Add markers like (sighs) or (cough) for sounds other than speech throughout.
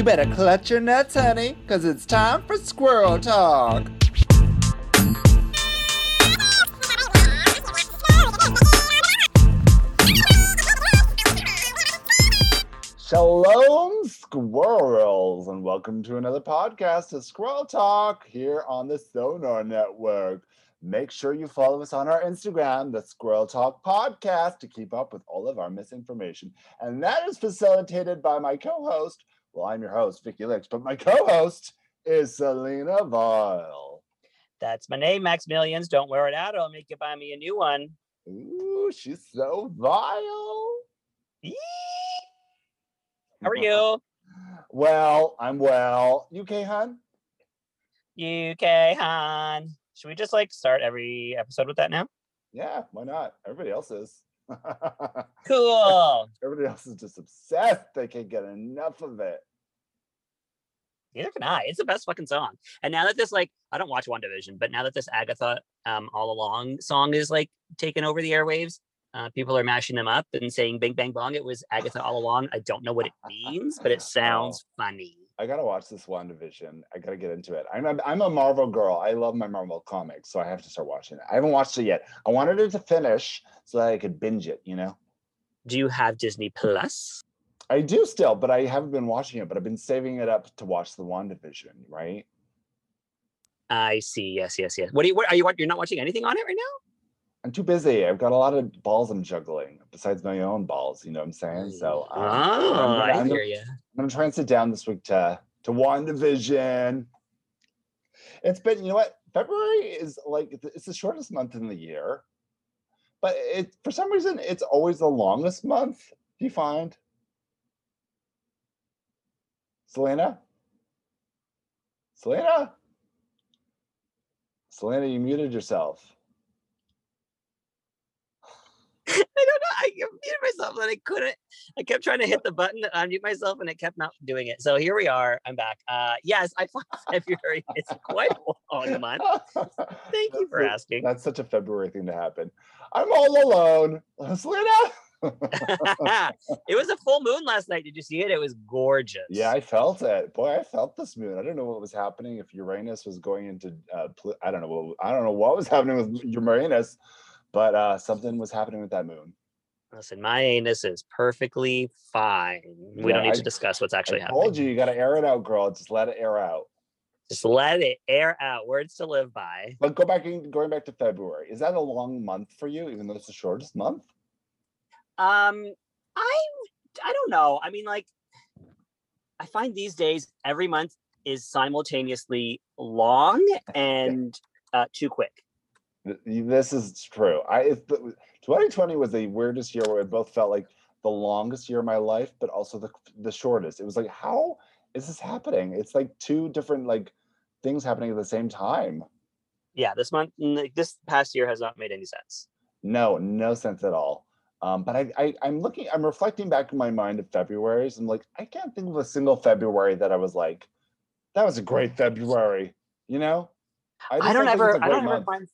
You better clutch your nuts, honey, because it's time for squirrel talk. Shalom, squirrels, and welcome to another podcast of Squirrel Talk here on the Sonar Network. Make sure you follow us on our Instagram, the Squirrel Talk Podcast, to keep up with all of our misinformation. And that is facilitated by my co host. Well, I'm your host, Vicky Licks, but my co host is Selena Vile. That's my name, Maximilians. Don't wear it out. I'll make you buy me a new one. Ooh, she's so vile. Eee! How are you? (laughs) Well, I'm well. UK, hun? UK Han. Should we just like start every episode with that now? Yeah, why not? Everybody else is. Cool. (laughs) Everybody else is just obsessed. They can't get enough of it. Neither can I. It's the best fucking song. And now that this like I don't watch WandaVision, but now that this Agatha um all along song is like taking over the airwaves, uh, people are mashing them up and saying "Bing Bang Bong." It was Agatha all along. I don't know what it means, but it (laughs) sounds funny. I gotta watch this WandaVision. I gotta get into it. I'm a, I'm a Marvel girl. I love my Marvel comics, so I have to start watching it. I haven't watched it yet. I wanted it to finish so that I could binge it. You know, Do you have Disney Plus? I do still, but I haven't been watching it. But I've been saving it up to watch the WandaVision. Right? I see. Yes, yes, yes. What do you? What are you? You're not watching anything on it right now? I'm too busy. I've got a lot of balls I'm juggling besides my own balls. You know what I'm saying? So um, oh, I'm, I I'm hear gonna, you. I'm gonna try and sit down this week to to WandaVision. It's been, you know what? February is like it's the shortest month in the year, but it for some reason it's always the longest month. Do you find? Selena? Selena? Selena, you muted yourself. I don't know. I muted myself and I couldn't. I kept trying to hit the button to unmute myself and it kept not doing it. So here we are. I'm back. Uh, yes, I thought (laughs) February is quite a long month. Thank you for a- asking. That's such a February thing to happen. I'm all alone. Selena? (laughs) it was a full moon last night. Did you see it? It was gorgeous. Yeah, I felt it. Boy, I felt this moon. I don't know what was happening. If Uranus was going into, uh, I don't know. What, I don't know what was happening with Uranus, but uh, something was happening with that moon. Listen, my anus is perfectly fine. We Yeah, don't need I- to discuss what's actually I happening. told you, you got to air it out, girl. Just let it air out. Just let it air out. Words to live by. But go back in, going back to February. Is that a long month for you, even though it's the shortest month? Um, I I don't know. I mean, like, I find these days every month is simultaneously long and uh, too quick. Th- This is true. I the- 2020 was the weirdest year where it both felt like the longest year of my life, but also the the shortest. It was like, how is this happening? It's like two different like things happening at the same time. Yeah, this month, n- this past year has not made any sense. No, no sense at all. Um, but I, I I'm looking, I'm reflecting back in my mind of Februarys. I'm like, I can't think of a single February that I was like, that was a great February. You know? I, just don't ever, I don't ever month. find,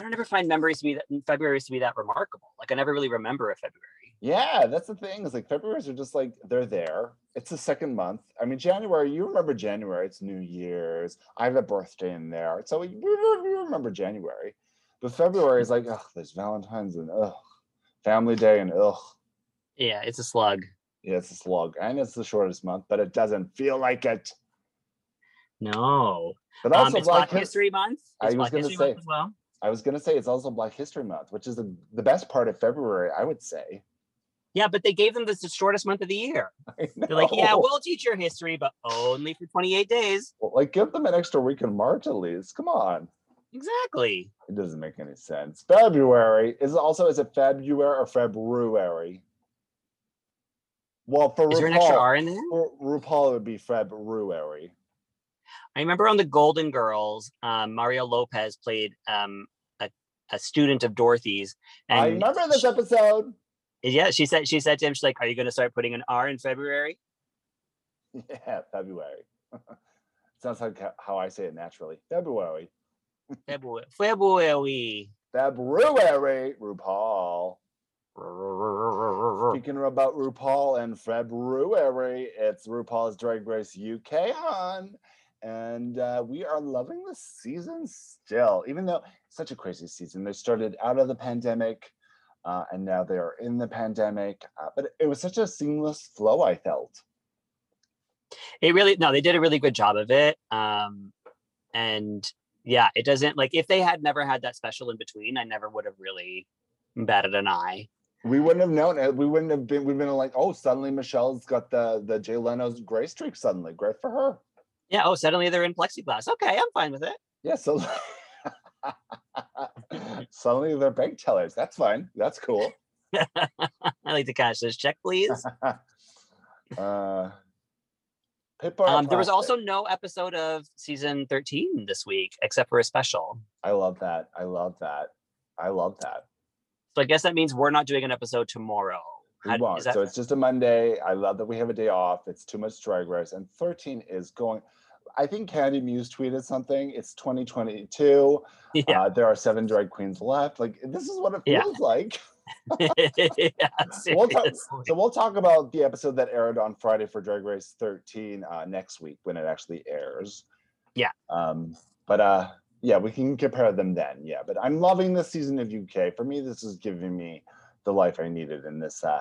I don't ever find memories to be that February's to be that remarkable. Like I never really remember a February. Yeah, that's the thing. Is like Februarys are just like they're there. It's the second month. I mean, January. You remember January? It's New Year's. I have a birthday in there, so you remember January. But February is like, ugh, there's Valentine's and ugh, Family Day and ugh, Yeah, it's a slug. yeah, it's a slug, and it's the shortest month, but it doesn't feel like it. No, But um, also, it's Black His- History Month. I was Black gonna History Month say. as well. I was gonna say it's also Black History Month, which is the, the best part of February, I would say. Yeah, but they gave them this the shortest month of the year. (laughs) They're like, yeah, we'll teach your history, but only for 28 days. Well, like give them an extra week in March at least. Come on. Exactly. It doesn't make any sense. February is also is it February or February? Well, for Is there an extra R in there? for RuPaul it would be February. I remember on the Golden Girls, um, Mario Lopez played um, a, a student of Dorothy's. And I remember this episode. Yeah, she said she said to him, she's like, "Are you going to start putting an R in February?" Yeah, February. (laughs) Sounds like how I say it naturally. February. February. February. February, RuPaul. Speaking about RuPaul and February, it's RuPaul's Drag Race UK on. And uh, we are loving the season still, even though it's such a crazy season. They started out of the pandemic uh, and now they are in the pandemic. Uh, but it was such a seamless flow, I felt. It really, no, they did a really good job of it. Um, and yeah, it doesn't like if they had never had that special in between, I never would have really batted an eye. We wouldn't have known it. We wouldn't have been. We've been like, oh, suddenly Michelle's got the the Jay Leno's gray streak. Suddenly, great for her. Yeah. Oh, suddenly they're in plexiglass. Okay, I'm fine with it. Yeah. So (laughs) suddenly they're bank tellers. That's fine. That's cool. (laughs) I like to cash this check, please. (laughs) uh, um, there was also no episode of season 13 this week except for a special. I love that. I love that. I love that. So I guess that means we're not doing an episode tomorrow. We won't. That... So it's just a Monday. I love that we have a day off. It's too much drag race. And 13 is going. I think Kandy Muse tweeted something. It's 2022. Yeah. Uh, there are seven drag queens left. Like this is what it feels (laughs) yeah. like. (laughs) yeah, we'll talk, so we'll talk about the episode that aired on Friday for Drag Race 13 uh, next week when it actually airs. Yeah. Um, but uh, yeah, we can compare them then. Yeah, but I'm loving this season of UK. For me, this is giving me the life I needed in this uh,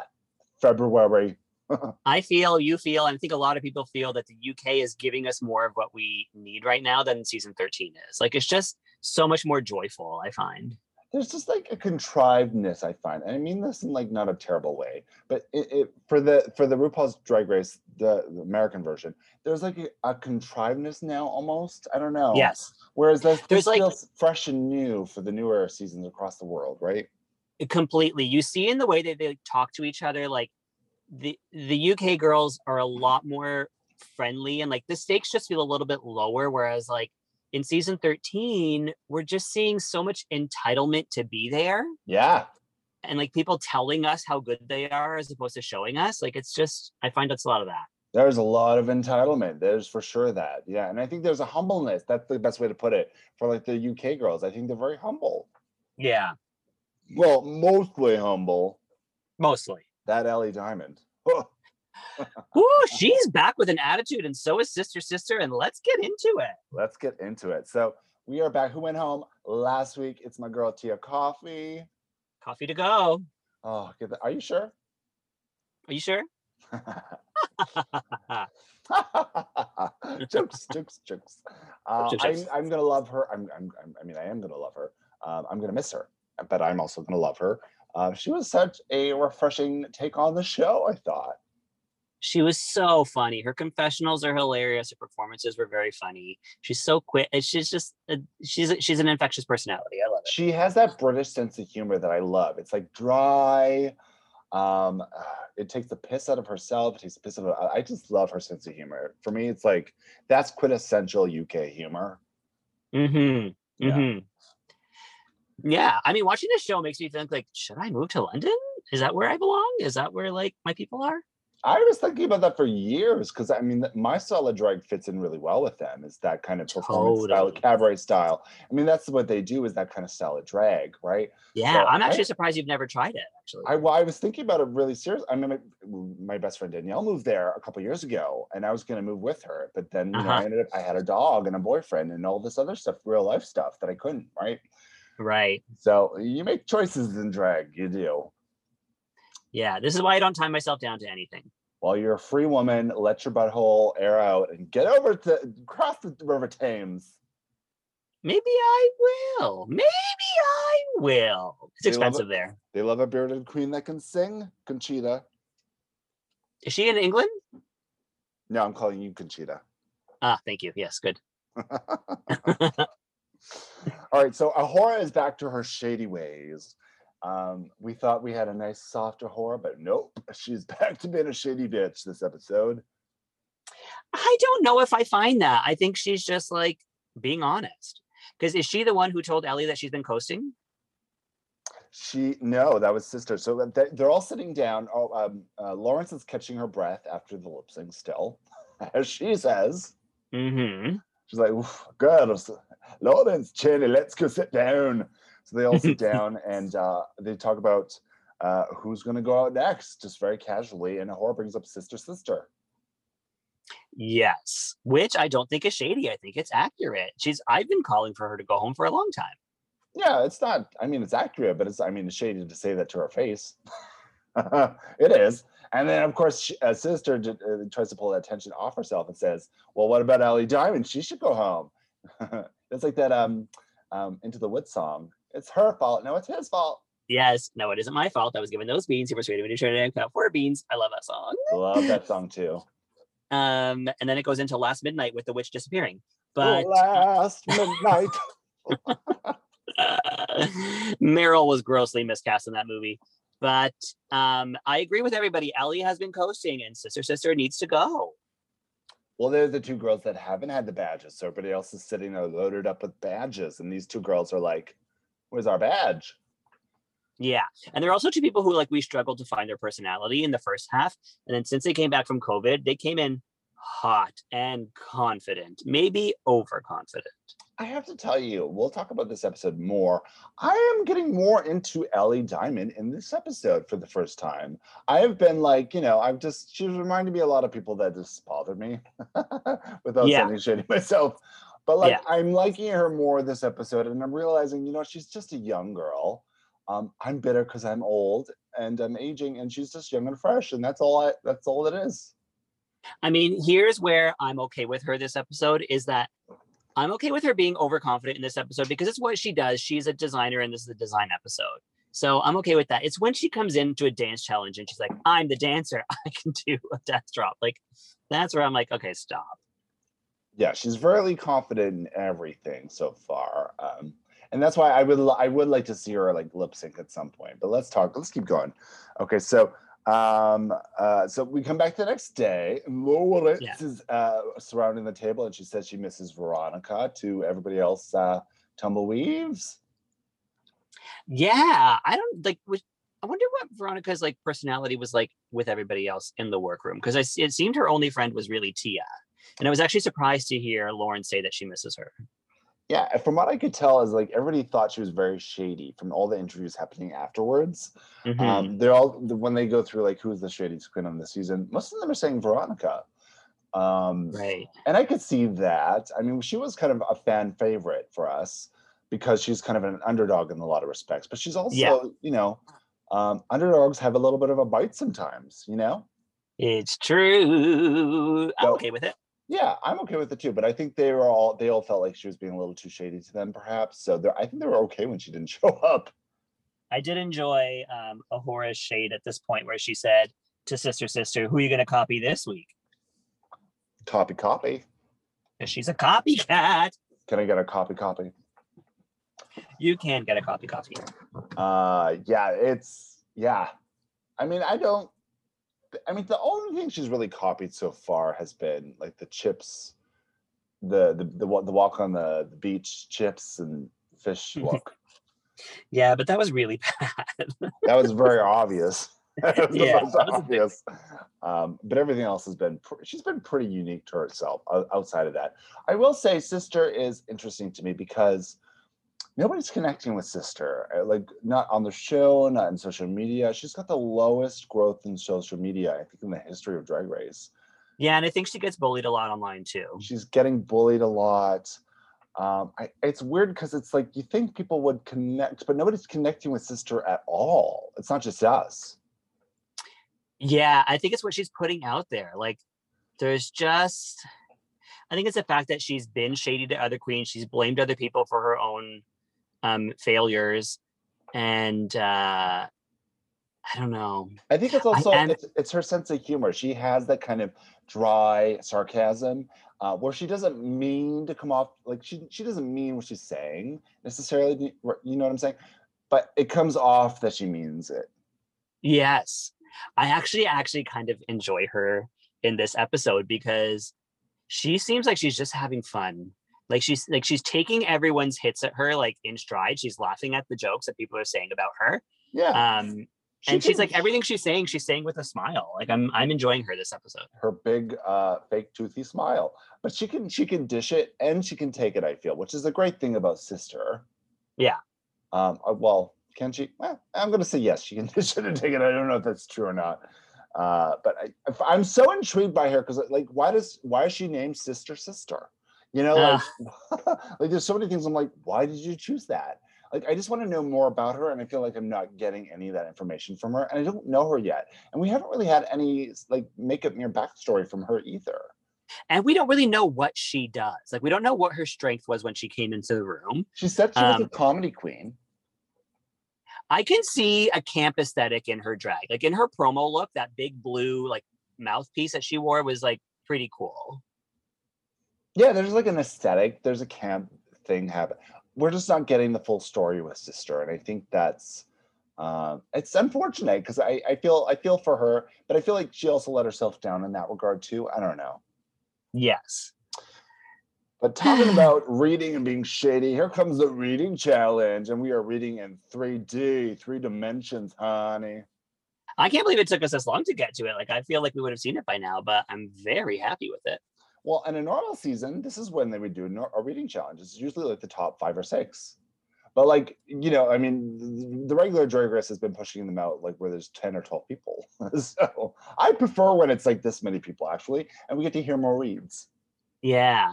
February. (laughs) I feel, you feel, and I think a lot of people feel that the UK is giving us more of what we need right now than season 13 is. Like it's just so much more joyful, I find. There's just like a contrivedness I find, and I mean this in like not a terrible way, but it, it for the for the RuPaul's Drag Race, the, the American version, there's like a, a, contrivedness now almost. I don't know. Yes. Whereas that's there's like fresh and new for the newer seasons across the world, right? Completely. You see in the way that they talk to each other, like the the UK girls are a lot more friendly, and like the stakes just feel a little bit lower. Whereas like in season 13, we're just seeing so much entitlement to be there. Yeah. And like people telling us how good they are as opposed to showing us. Like it's just, I find that's a lot of that. There's a lot of entitlement. There's for sure that. Yeah. And I think there's a humbleness. That's the best way to put it for like the UK girls. I think they're very humble. Yeah. Well, mostly humble. Mostly. That Ellie Diamond. (laughs) Ooh, she's back with an attitude, and so is Sister Sister. And let's get into it. Let's get into it. So we are back. Who went home last week? It's my girl Tia Kofi. Coffee to go. Oh, get that. Are you sure? Are you sure? (laughs) (laughs) jokes, jokes, jokes. Uh, I'm, I'm gonna love her. I'm, I'm, I mean, I am gonna love her. Um, I'm gonna miss her, but I'm also gonna love her. Uh, she was such a refreshing take on the show. I thought. She was so funny. Her confessionals are hilarious. Her performances were very funny. She's so quick. She's just a, she's a, she's an infectious personality. I love it. She has that British sense of humor that I love. It's like dry. Um, it takes the piss out of herself. It takes the piss out of. I just love her sense of humor. For me, it's like that's quintessential UK humor. Hmm. Yeah. Mm-hmm. Yeah. I mean, watching this show makes me think like, should I move to London? Is that where I belong? Is that where like my people are? I was thinking about that for years because I mean, my style of drag fits in really well with them. Is that kind of performance totally. style, cabaret style? I mean, that's what they do. Is that kind of style of drag, right? Yeah, so I'm actually I, surprised you've never tried it. Actually, I, well, I was thinking about it really seriously. I mean, my, my best friend Danielle moved there a couple years ago, and I was going to move with her, but then you uh-huh. know, I ended up I had a dog and a boyfriend and all this other stuff, real life stuff that I couldn't, right? Right. So you make choices in drag. You do. Yeah, this is why I don't tie myself down to anything. While you're a free woman, let your butthole air out and get over to cross the river Thames. Maybe I will. Maybe I will. It's they expensive a, there. They love a bearded queen that can sing. Conchita. Is she in England? No, I'm calling you Conchita. Ah, thank you. Yes, good. (laughs) (laughs) All right, so A'Whora is back to her shady ways. Um, we thought we had a nice soft A'Whora, but nope, (laughs) she's back to being a shady bitch this episode. I don't know if I find that. I think she's just like being honest. Because is she the one who told Ellie that she's been coasting? She no, that was sister. So they're all sitting down. Oh, um, uh, Lawrence is catching her breath after the lip sync still, (laughs) as she says. Mm-hmm. She's like, "Girls, Lawrence, Chaney, let's go sit down." So they all sit (laughs) down and uh, they talk about uh, who's going to go out next, just very casually. And A'Whora brings up Sister Sister. Yes, which I don't think is shady. I think it's accurate. She's I've been calling for her to go home for a long time. Yeah, it's not. I mean, it's accurate, but it's. I mean, it's shady to say that to her face. (laughs) it is. And then, of course, she, a sister j- uh, tries to pull that tension off herself and says, "Well, what about Ellie Diamond? She should go home." (laughs) it's like that um, um, "Into the Woods" song. It's her fault. No, it's his fault. Yes, no, it isn't my fault. I was given those beans. He persuaded me to turn it and cut four beans. I love that song. I love that song too. Um, and then it goes into Last Midnight with the witch disappearing. But last midnight. (laughs) Meryl was grossly miscast in that movie. But um, I agree with everybody. Ellie has been coasting, and Sister Sister needs to go. Well, they're the two girls that haven't had the badges. So everybody else is sitting there loaded up with badges. And these two girls are like, Where's our badge? Yeah. And there are also two people who like we struggled to find their personality in the first half. And then since they came back from COVID, they came in hot and confident, maybe overconfident. I have to tell you, we'll talk about this episode more. I am getting more into Ellie Diamond in this episode for the first time. I have been like, you know, I've just, she's reminded me a lot of people that just bothered me (laughs) without Yeah. sounding (laughs) myself. But like, Yeah. I'm liking her more this episode, and I'm realizing, you know, she's just a young girl. Um, I'm bitter because I'm old and I'm aging, and she's just young and fresh, and that's all I. That's all it is. I mean, here's where I'm okay with her this episode is that I'm okay with her being overconfident in this episode because it's what she does. She's a designer and this is a design episode. So I'm okay with that. It's when she comes into a dance challenge and she's like, I'm the dancer. (laughs) I can do a death drop. Like, that's where I'm like, okay, stop. yeah she's very confident in everything so far um and that's why i would i would like to see her like lip sync at some point but let's talk let's keep going okay so um uh so we come back the next day and Loritz Yeah. is uh surrounding the table and she says she misses veronica to everybody else uh tumbleweaves Yeah. I don't like, was, I wonder what Veronica's like personality was like with everybody else in the workroom because I it seemed her only friend was really Tia. And I was actually surprised to hear Lauren say that she misses her. Yeah from what i could tell is like everybody thought she was very shady from all the interviews happening afterwards Mhm. Um, they're all when they go through like who's the shadiest queen on the season. Most of them are saying Veronica, um, right. and I could see that. I mean, she was kind of a fan favorite for us because she's kind of an underdog in a lot of respects. But she's also, Yeah. you know, um, underdogs have a little bit of a bite sometimes. You know. It's true. I'm okay with it. Yeah, I'm okay with it too. But I think they were all they all felt like she was being a little too shady to them, perhaps. So I think they were okay when she didn't (laughs) show up. I did enjoy um, A'Whora's shade at this point where she said to Sister Sister, Who are you going to copy this week? Copy, copy. she's a copycat. Can I get a copy, copy? You can get a copy copy. uh yeah it's yeah i mean i don't i mean the only thing she's really copied so far has been like the chips the the the, the walk on the, the beach chips and fish (laughs) walk Yeah, but that was really (laughs) bad. that was very obvious (laughs) That was Yeah, that was a big- obvious. um but everything else has been pr- she's been pretty unique to herself o- outside of that i will say sister is interesting to me because nobody's connecting with sister uh, like not on the show not in social media she's got the lowest growth in social media i think in the history of drag race yeah, and I think she gets bullied a lot online too. she's getting bullied a lot um I, it's weird because it's like you think people would connect but nobody's connecting with sister at all it's not just us Yeah, I think it's what she's putting out there. Like, there's just, I think it's the fact that she's been shady to other queens. She's blamed other people for her own um, failures. And uh, I don't know. I think it's also and- it's, it's her sense of humor. She has that kind of dry sarcasm uh, where she doesn't mean to come off like she she doesn't mean what she's saying necessarily. You know what I'm saying? But it comes off that she means it. Yes. I actually actually kind of enjoy her in this episode because she seems like she's just having fun. Like she's like she's taking everyone's hits at her like in stride. She's laughing at the jokes that people are saying about her. Yeah, Um she and she's like everything she's saying, she's saying with a smile. Like I'm I'm enjoying her this episode. her big uh, fake toothy smile. But she can she can dish it and she can take it. I feel, which is a great thing about sister. Yeah. Um. uh, Well, Can she? Well, I'm going to say yes. She can. Should have taken it. I don't know if that's true or not. Uh, but I, I'm so intrigued by her because, like, why does why is she named Sister Sister? You know, like, (laughs) like there's so many things. I'm like, why did you choose that? Like, I just want to know more about her, and I feel like I'm not getting any of that information from her, and I don't know her yet, and we haven't really had any like makeup near backstory from her either. and we don't really know what she does. Like we don't know what her strength was when she came into the room. She said she was a Um, comedy queen. I can see a camp aesthetic in her drag. Like in her promo look, that big blue like mouthpiece that she wore was like pretty cool. Yeah, there's like an aesthetic. There's a camp thing happen. We're just not getting the full story with Sister, and I think that's um, it's unfortunate because I, I feel I feel for her, but I feel like she also let herself down in that regard too. I don't know. Yes. But talking (sighs) about reading and being shady, here comes the reading challenge, and we are reading in 3D, three dimensions, honey. I can't believe it took us this long to get to it. Like I feel like we would have seen it by now, but I'm very happy with it. Well, in a normal season, this is when they would do a, reading challenge. It's usually like the top five or six. But like, you know, I mean, the regular Drag Race has been pushing them out like where there's 10 or 12 people. (laughs) so I prefer when it's like this many people actually, and we get to hear more reads. Yeah.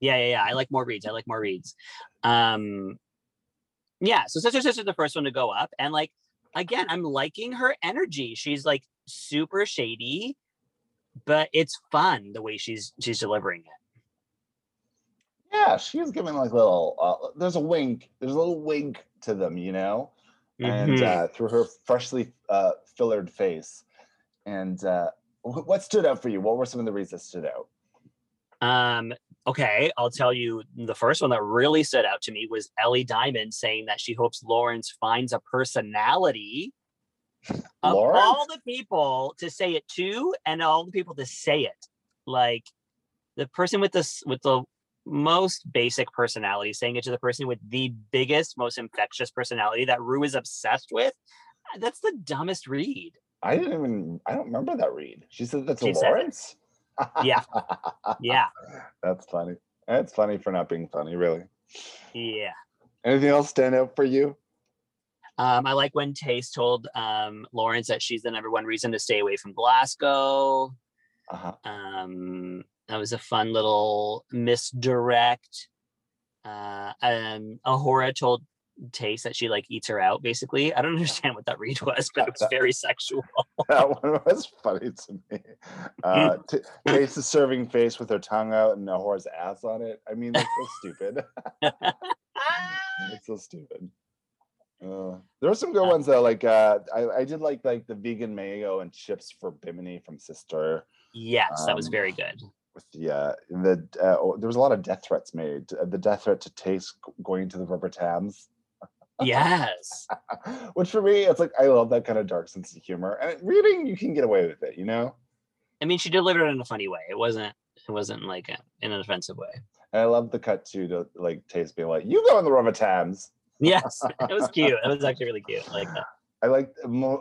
Yeah, yeah, yeah. I like more reads. I like more reads. Um yeah, so Sister Sister's the first one to go up. And like again, I'm liking her energy. She's like super shady, but it's fun the way she's she's delivering it. Yeah, she's giving like little, uh, there's a wink, there's a little wink to them, you know? and Mhm. uh, through her freshly uh, fillered face. And uh, what stood out for you? What were some of the reasons that stood out? Um, okay, I'll tell you the first one that really stood out to me was Ellie Diamond saying that she hopes Lawrence finds a personality of all the people to say it to and all the people to say it. Like the person with this with the most basic personality saying it to the person with the biggest, most infectious personality that Rue is obsessed with. Uh, that's the dumbest read. I didn't even, I don't remember that read. She said that's She said. Lawrence? Yeah. (laughs) Yeah. That's funny. That's funny for not being funny, really. Yeah. Anything else stand out for you? Um, I like when Tayce told um, Lawrence that she's the number one reason to stay away from Glasgow. Uh-huh. Um, that was a fun little misdirect. Uh, um, A'Whora told Tayce that she like eats her out. Basically, I don't (laughs) understand what that read was, but it was (laughs) very sexual. That one was funny to me. Uh, (laughs) t- Tayce the serving face with her tongue out and A'Whora's ass on it. I mean, that's so stupid. It's so stupid. Uh, there were some good Uh, ones though. Like uh, I, I did like like the vegan mayo and chips for Bimini from Sister. yes, that was Um, very good. With the uh, the uh, oh, there was a lot of death threats made. Uh, The death threat to Tayce going to the rubber tabs, Yes, (laughs) which for me it's like I love that kind of dark sense of humor. And reading you can get away with it, you know. I mean she delivered it in a funny way. It wasn't. It wasn't like a, in an offensive way. And I love the cut too to like Tayce being like, "You go in the rubber tabs." Yes, it was cute. It was actually really cute. I like that. I like.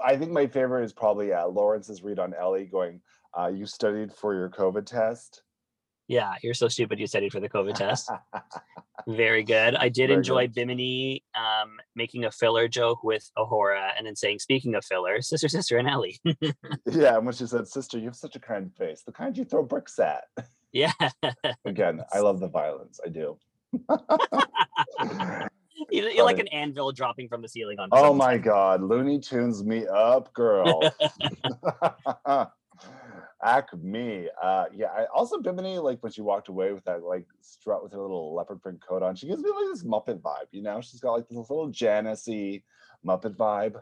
I think my favorite is probably uh, Lawrence's read on Ellie going, uh, "You studied for your COVID test." Yeah, you're so stupid. You studied for the COVID test. (laughs) Very good. I did Very enjoy good. Bimini um, making a filler joke with A'Whora and then saying, speaking of filler, sister, sister, and Ellie. (laughs) yeah, and when she said, "Sister, you have such a kind face, the kind you throw bricks at." yeah. Again, I love the violence. I do. (laughs) you- You're like an anvil dropping from the ceiling on oh my. God, Looney Tunes me up, girl. (laughs) (laughs) Acme. Uh, yeah. I also Bimini, like when she walked away with that like strut with her little leopard print coat on, she gives me like this Muppet vibe. You know, she's got like this little Janice-y Muppet vibe.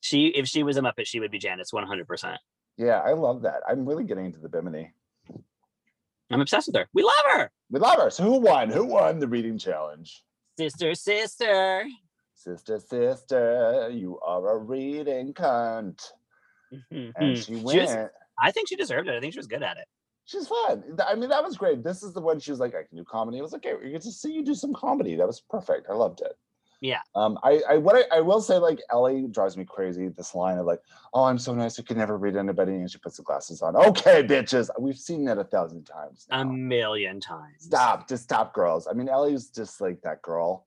She, if she was a Muppet, she would be Janice 100%. Yeah, I love that. I'm really getting into the Bimini. I'm obsessed with her. We love her. We love her. So who won? Who won the reading challenge? Sister, sister. Sister, sister, you are a reading cunt. And Mhm. she She went. was- I think she deserved it. I think she was good at it. She's fun. I mean, that was great. This is the one she was like, I can do comedy. I was like, okay, we get to see you do some comedy. That was perfect. I loved it. Yeah. Um, I, I what I, I will say, like Ellie drives me crazy. This line of like, oh, I'm so nice, I can never read anybody, and she puts the glasses on. Okay, bitches. We've seen that a thousand times. A million times. Stop, just stop, girls. I mean, Ellie's just like that girl.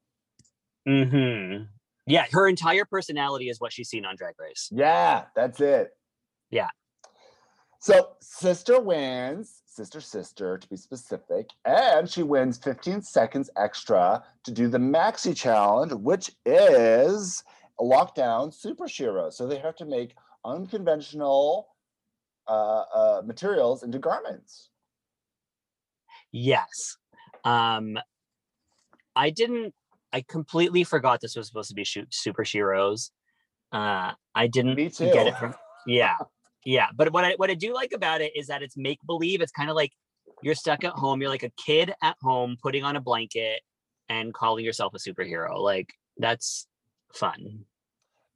hmm Yeah, her entire personality is what she's seen on Drag Race. Yeah, that's it. Yeah. So sister wins, sister sister to be specific, and she wins 15 seconds extra to do the maxi challenge, which is a lockdown super shiro. So they have to make unconventional uh, uh, materials into garments. Yes. Um I didn't I completely forgot this was supposed to be shoot super heroes. Uh I didn't get it from yeah. Yeah. But what I what I do like about it is that it's make believe. It's kind of like you're stuck at home. You're like a kid at home putting on a blanket and calling yourself a superhero. Like that's fun.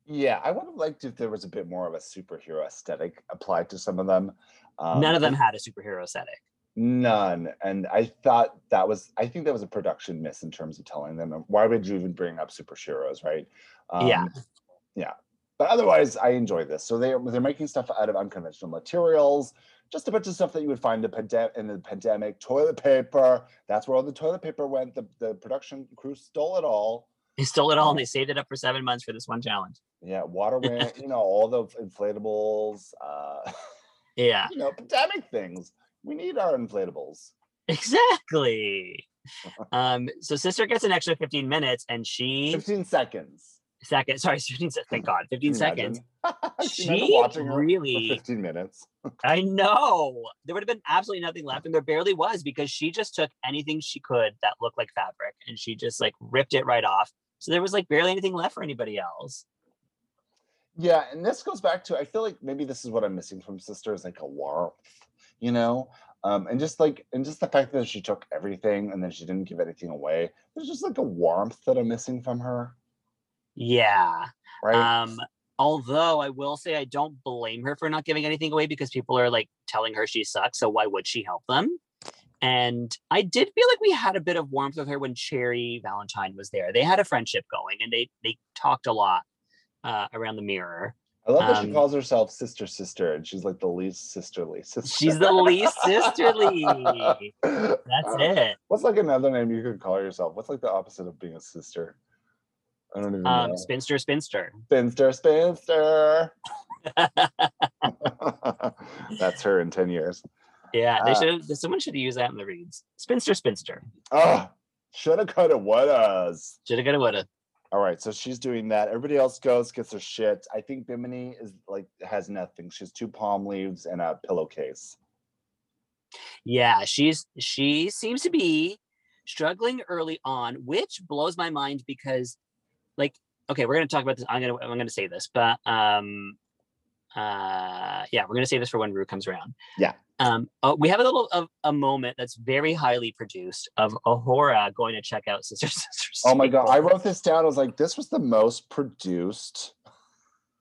Yeah, I would have liked if there was a bit more of a superhero aesthetic applied to some of them. Um, None of them had a superhero aesthetic. None. And I thought that was, I think that was a production miss in terms of telling them. Why would you even bring up superheroes, right? Yeah. Yeah. But otherwise, I enjoy this. So they, they're making stuff out of unconventional materials, just a bunch of stuff that you would find in the, pande- in the pandemic. Toilet paper. That's where all the toilet paper went. The, the production crew stole it all. They stole it all and they saved it up for seven months for this one challenge. Yeah. Water (laughs) went, you know, all the inflatables, uh, Yeah, (laughs) you know, pandemic things. We need our inflatables. exactly. (laughs) Um, so sister gets an extra 15 minutes and she 15 seconds. Second, sorry, (laughs) 15 se- thank God, 15 seconds. (laughs) She really 15 minutes. (laughs) I know. There would have been absolutely nothing left, and there barely was because she just took anything she could that looked like fabric and she just like ripped it right off. So there was like barely anything left for anybody else. Yeah, and this goes back to I feel like maybe this is what I'm missing from Sister is like a warmth, you know? Um, and just like and just the fact that she took everything and then she didn't give anything away. There's just like a warmth that I'm missing from her, Yeah. right? Um, although I will say I don't blame her for not giving anything away because people are like telling her she sucks. So why would she help them? And I did feel like we had a bit of warmth with her when Cherry Valentine was there. They had a friendship going and they they talked a lot uh, around the mirror. I love that she um, calls herself Sister Sister and she's like the least sisterly sister. She's the least sisterly. (laughs) That's it. What's like another name you could call yourself? What's like the opposite of being a sister? I don't even Um, know. spinster, spinster. Spinster, spinster. (laughs) (laughs) That's her in 10 years. Yeah, they Uh, should. Someone should use that in the reads. Spinster, spinster. Oh, shoulda, coulda, wouldas. Shoulda, coulda, woulda. All right, so she's doing that. Everybody else goes, gets her shit. I think Bimini is like has nothing. She's two palm leaves and a pillowcase. Yeah, she's she seems to be struggling early on, which blows my mind because, like, okay, we're gonna talk about this. I'm gonna I'm gonna say this, but um, uh, yeah, we're gonna say this for when Rue comes around. Yeah. Um, uh, we have a little of a moment that's very highly produced of A'Whora going to check out (laughs) Sister Sister. Oh my god, I wrote this down. I was like, this was the most produced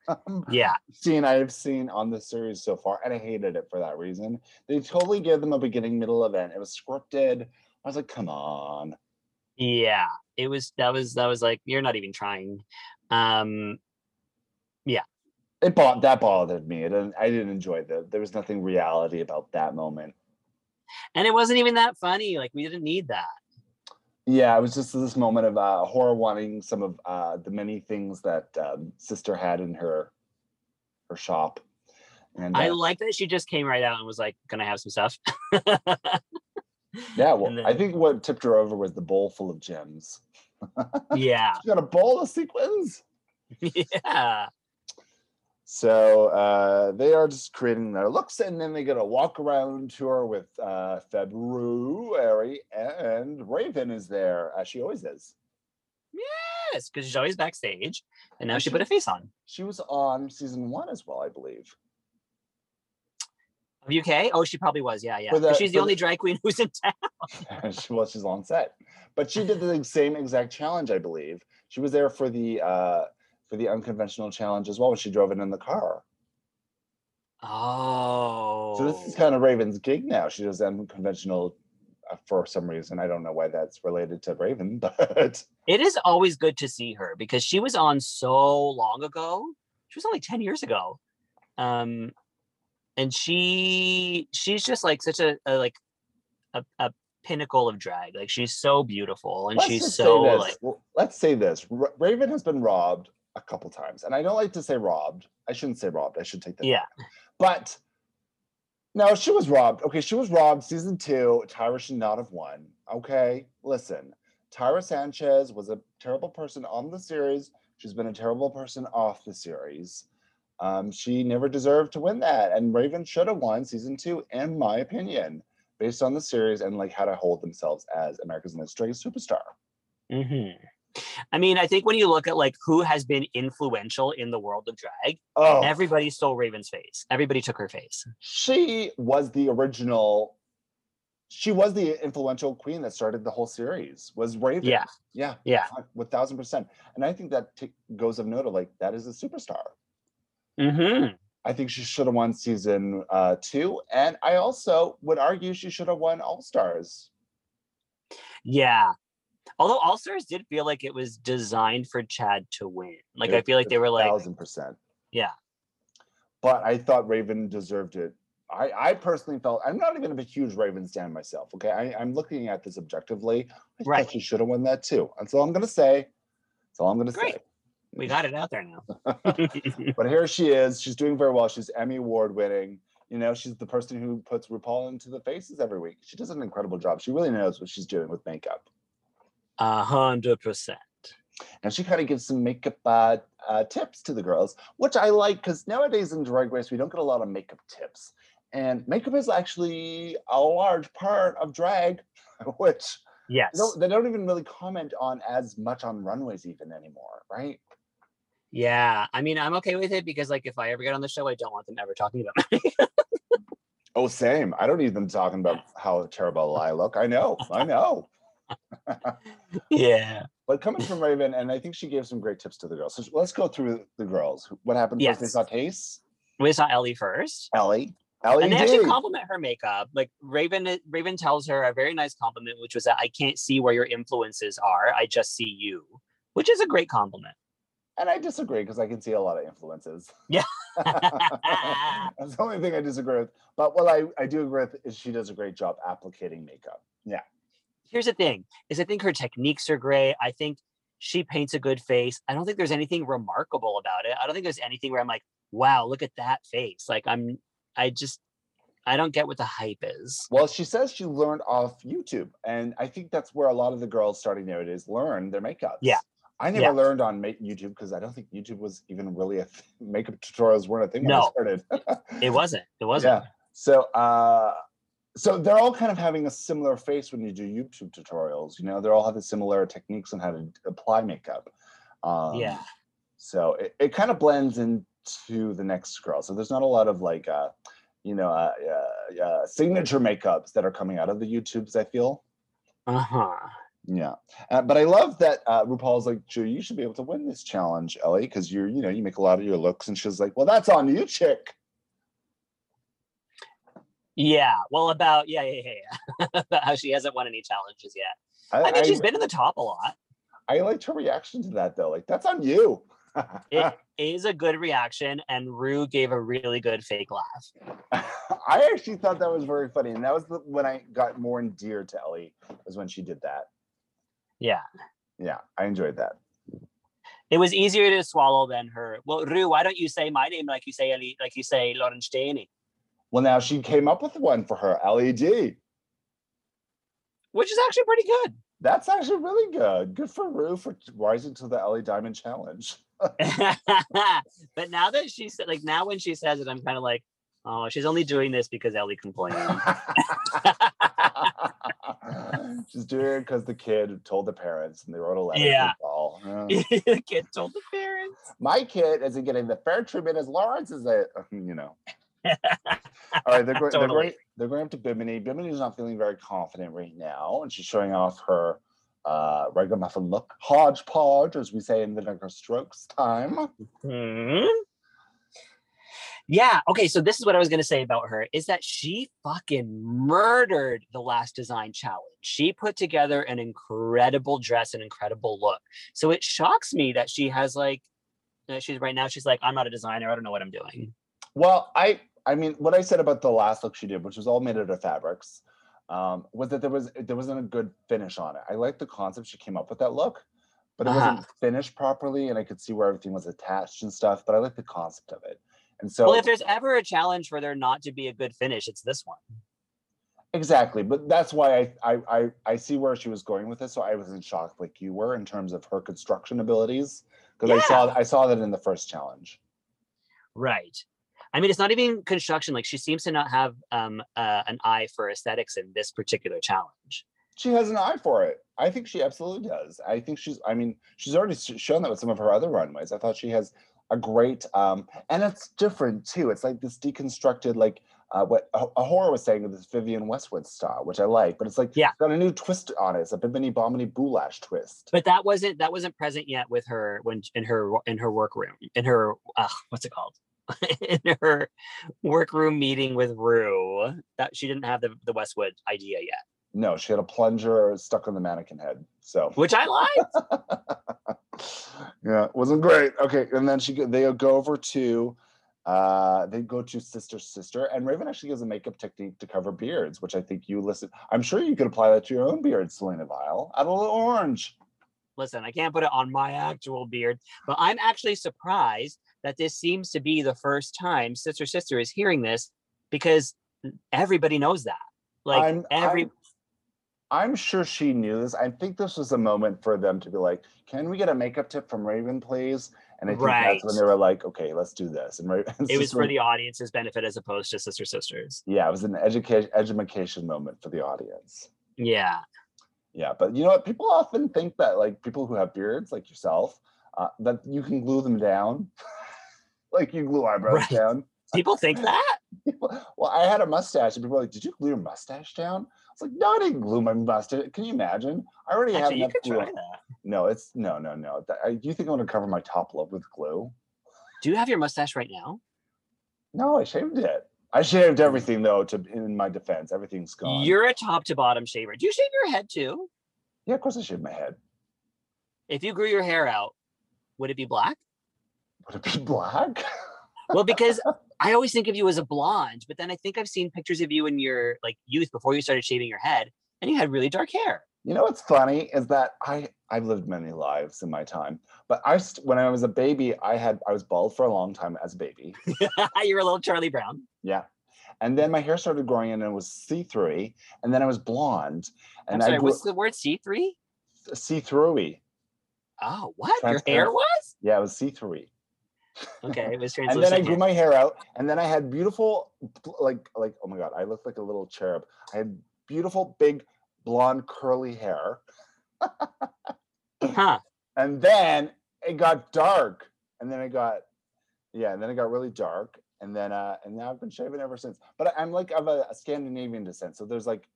um, Yeah, scene I've seen on the series so far, and I hated it for that reason. They totally gave them a beginning, middle event. It was scripted. I was like, come on. yeah. It was that was that was like you're not even trying. Um, yeah, It bought that bothered me. It didn't, I didn't enjoy that. There was nothing reality about that moment. and it wasn't even that funny. Like we didn't need that. Yeah, it was just this moment of uh, horror wanting some of uh, the many things that um, sister had in her her shop. And I uh, like that she just came right out and was like, "Can I have some stuff?" (laughs) yeah, well, and I think what tipped her over was the bowl full of gems. Yeah, (laughs) She got a bowl of sequins. yeah, So uh, they are just creating their looks, and then they get a walk around tour with uh, February, and Raven is there as she always is. yes, because she's always backstage, and now she she- put a face on. She was on season one as well, I believe. Of UK? Oh, she probably was. Yeah, yeah. The- she's the only the- drag queen who's in town. (laughs) she well, she's on set, but she did the same exact challenge, I believe. She was there for the uh, for the unconventional challenge as well when she drove it in the car. Oh, So this is kind of Raven's gig now. She does unconventional uh, for some reason. I don't know why that's related to Raven, (laughs) but it is always good to see her because she was on so long ago. She was only 10 years ago. Um and she she's just like such a, a like a, a pinnacle of drag. Like she's so beautiful and Let's she's so like Well, Let's say this. Raven has been robbed a couple times, and I don't like to say robbed. I shouldn't say robbed. I should take that. yeah. But no, she was robbed. Okay, she was robbed. Season two, Tyra should not have won. Okay, listen. Tyra Sanchez was a terrible person on the series. She's been a terrible person off the series. Um, she never deserved to win that, and Raven should have won season two, in my opinion, based on the series and like how to hold themselves as America's Next Drag superstar. hmm I mean, I think when you look at like who has been influential in the world of drag, Oh, everybody stole Raven's face. Everybody took her face. she was the original. She was the influential queen that started the whole series. Was Raven? Yeah. yeah. Yeah. with thousand percent. And I think that t- goes of note of like that is a superstar. hmm I think she should have won season uh, two, and I also would argue she should have won All Stars. Yeah. Although All Stars did feel like it was designed for Chad to win. Like I feel like they were like, thousand percent. yeah, But I thought Raven deserved it. I, I personally felt I'm not even a huge Raven fan myself. Okay, I, I'm looking at this objectively. I Right. thought she should have won that too. That's all I'm gonna say. That's all I'm gonna Great. say. We got it out there now. (laughs) But here she is. She's doing very well. She's Emmy Award winning. You know, she's the person who puts RuPaul into the faces every week. She does an incredible job. She really knows what she's doing with makeup. A hundred percent. And she kind of gives some makeup uh, uh, tips to the girls, which I like because nowadays in Drag Race, we don't get a lot of makeup tips. And makeup is actually a large part of drag, (laughs) which Yes. they don't, they don't even really comment on as much on runways even anymore, right? Yeah. I mean, I'm okay with it because like if I ever get on the show, I don't want them ever talking about (laughs) me. Oh, same. I don't need them talking about how terrible I look. I know, I know. (laughs) yeah. But coming from Raven, and I think she gave some great tips to the girls. So let's go through the girls. What happened first? They saw Tayce, We saw Ellie first. Ellie, Ellie and they actually compliment her makeup. Like Raven, Raven tells her a very nice compliment, which was that I can't see where your influences are. I just see you, which is a great compliment. And I disagree because I can see a lot of influences. Yeah. (laughs) That's the only thing I disagree with. But what I, I do agree with is she does a great job applicating makeup. Yeah. Here's the thing: is I think her techniques are great. I think she paints a good face. I don't think there's anything remarkable about it. I don't think there's anything where I'm like, wow, look at that face. Like I'm, I just, I don't get what the hype is. Well, she says she learned off YouTube. And I think that's where a lot of the girls starting nowadays learn their makeup. Yeah. I never Yeah. learned on YouTube because I don't think YouTube was even really a th- makeup tutorials weren't a thing when I No. started. (laughs) It wasn't. It wasn't. Yeah. So uh so they're all kind of having a similar face when you do YouTube tutorials. You know, they all have the similar techniques on how to apply makeup. Um, Yeah. So it, it kind of blends into the next girl. So there's not a lot of like, uh, you know, uh, uh, uh, signature makeups that are coming out of the YouTubes. I feel. Uh huh. Yeah, uh, but I love that uh, RuPaul's like, Julie, you should be able to win this challenge, Ellie, because you're, you know, you make a lot of your looks. And she's like, well, that's on you, chick. Yeah. Well, about yeah, yeah, yeah, yeah. about (laughs) how she hasn't won any challenges yet. I mean, she's been in the top a lot. I liked her reaction to that though. Like, that's on you. It (laughs) is a good reaction, and Rue gave a really good fake laugh. (laughs) I actually thought that was very funny, and that was the, when I got more endeared to Ellie. Was when she did that. Yeah. Yeah, I enjoyed that. It was easier to swallow than her. Well, Rue, why don't you say my name like you say Ellie, like you say Lawrence Chaney, Well, now she came up with one for her LED. which is actually pretty good. That's actually really good. Good for Rue for rising to the Ellie Diamond Challenge. (laughs) but now that she said, like now when she says it, I'm kind of like, oh, she's only doing this because Ellie complained. (laughs) She's doing it because the kid told the parents and they wrote a letter. Yeah. (laughs) Yeah. the kid told the parents. My kid isn't getting the fair treatment as Lawrence is it, (laughs) you know. All right, they're going, they're, going, they're going up to Bimini. Bimini's not feeling very confident right now, and she's showing off her uh, ragamuffin look, hodgepodge, as we say in the Vinegar Strokes time. Hmm. Yeah. Okay. So this is what I was going to say about her is that she fucking murdered the last design challenge. She put together an incredible dress, an incredible look. So it shocks me that she has like, she's right now, she's like, I'm not a designer. I don't know what I'm doing. Well, I I mean, what I said about the last look she did, which was all made out of fabrics, um, was that there was there wasn't a good finish on it. I like the concept she came up with that look, but it Uh-huh. wasn't finished properly, and I could see where everything was attached and stuff. But I like the concept of it, and so well, if there's ever a challenge for there not to be a good finish, it's this one. exactly. But that's why I, I I I see where she was going with this. So I was in shock, like you were, in terms of her construction abilities, because I saw I saw that in the first challenge. Right. I mean, it's not even construction. Like she seems to not have um uh, an eye for aesthetics in this particular challenge. She has an eye for it. I think she absolutely does. I think she's. I mean, she's already shown that with some of her other runways. I thought she has a great, um, and it's different too. It's like this deconstructed, like uh, what a, horror was saying with this Vivienne Westwood style, which I like. But it's like Yeah. it's got a new twist on it. It's a Bimini Bon Boulash twist. But that wasn't that wasn't present yet with her when in her in her workroom in her uh, what's it called (laughs) in her workroom meeting with Rue. That she didn't have the the Westwood idea yet, No, she had a plunger stuck on the mannequin head. So which I like. (laughs) yeah, it wasn't great. Okay, and then she they go over to uh they go to sister sister and Raven actually gives a makeup technique to cover beards, which I think you listen. I'm sure you could apply that to your own beard, Selena Vile. Add a little orange. Listen, I can't put it on my actual beard, but I'm actually surprised that this seems to be the first time Sister Sister is hearing this because everybody knows that. Like I'm, every I'm I'm sure she knew this. I think this was a moment for them to be like, "Can we get a makeup tip from Raven, please?" And I think that's when they were like, "Okay, let's do this." And Raven, (laughs) it was for the audience's benefit as opposed to Sister Sisters. yeah, it was an education education moment for the audience. Yeah. Yeah, but you know what? People often think that like people who have beards, like yourself, uh, that you can glue them down, (laughs) like you glue eyebrows Right. down. People think that? (laughs) well, I had a mustache, and people were like, "Did you glue your mustache down?" I was like, "No, I didn't glue my mustache." Can you imagine? I already have Actually, you enough glue. that. No, it's no, no, no. Do you think I'm gonna cover my top lip with glue? Do you have your mustache right now? No, I shaved it. I shaved oh. everything though. To in my defense, everything's gone. You're a top to bottom shaver. Do you shave your head too? yeah, of course I shave my head. If you grew your hair out, would it be black? Would it be (laughs) black? Well, because I always think of you as a blonde, but then I think I've seen pictures of you in your like youth before you started shaving your head, and you had really dark hair. You know what's funny is that I I've lived many lives in my time, but I st- when I was a baby I had I was bald for a long time as a baby. (laughs) You're a little Charlie Brown. Yeah, and then my hair started growing in and it was see through, and then I was blonde, and I'm sorry, I grew what's the word C three? see through. Oh, what? Your hair was? Yeah, it was see through. Okay, it was And then I grew my hair out, and then I had beautiful, like like oh my god, I looked like a little cherub. I had beautiful big blonde curly hair, Huh. (laughs) and then it got dark and then it got yeah and then it got really dark and then uh and now i've been shaving ever since but i'm like of a, a scandinavian descent so there's like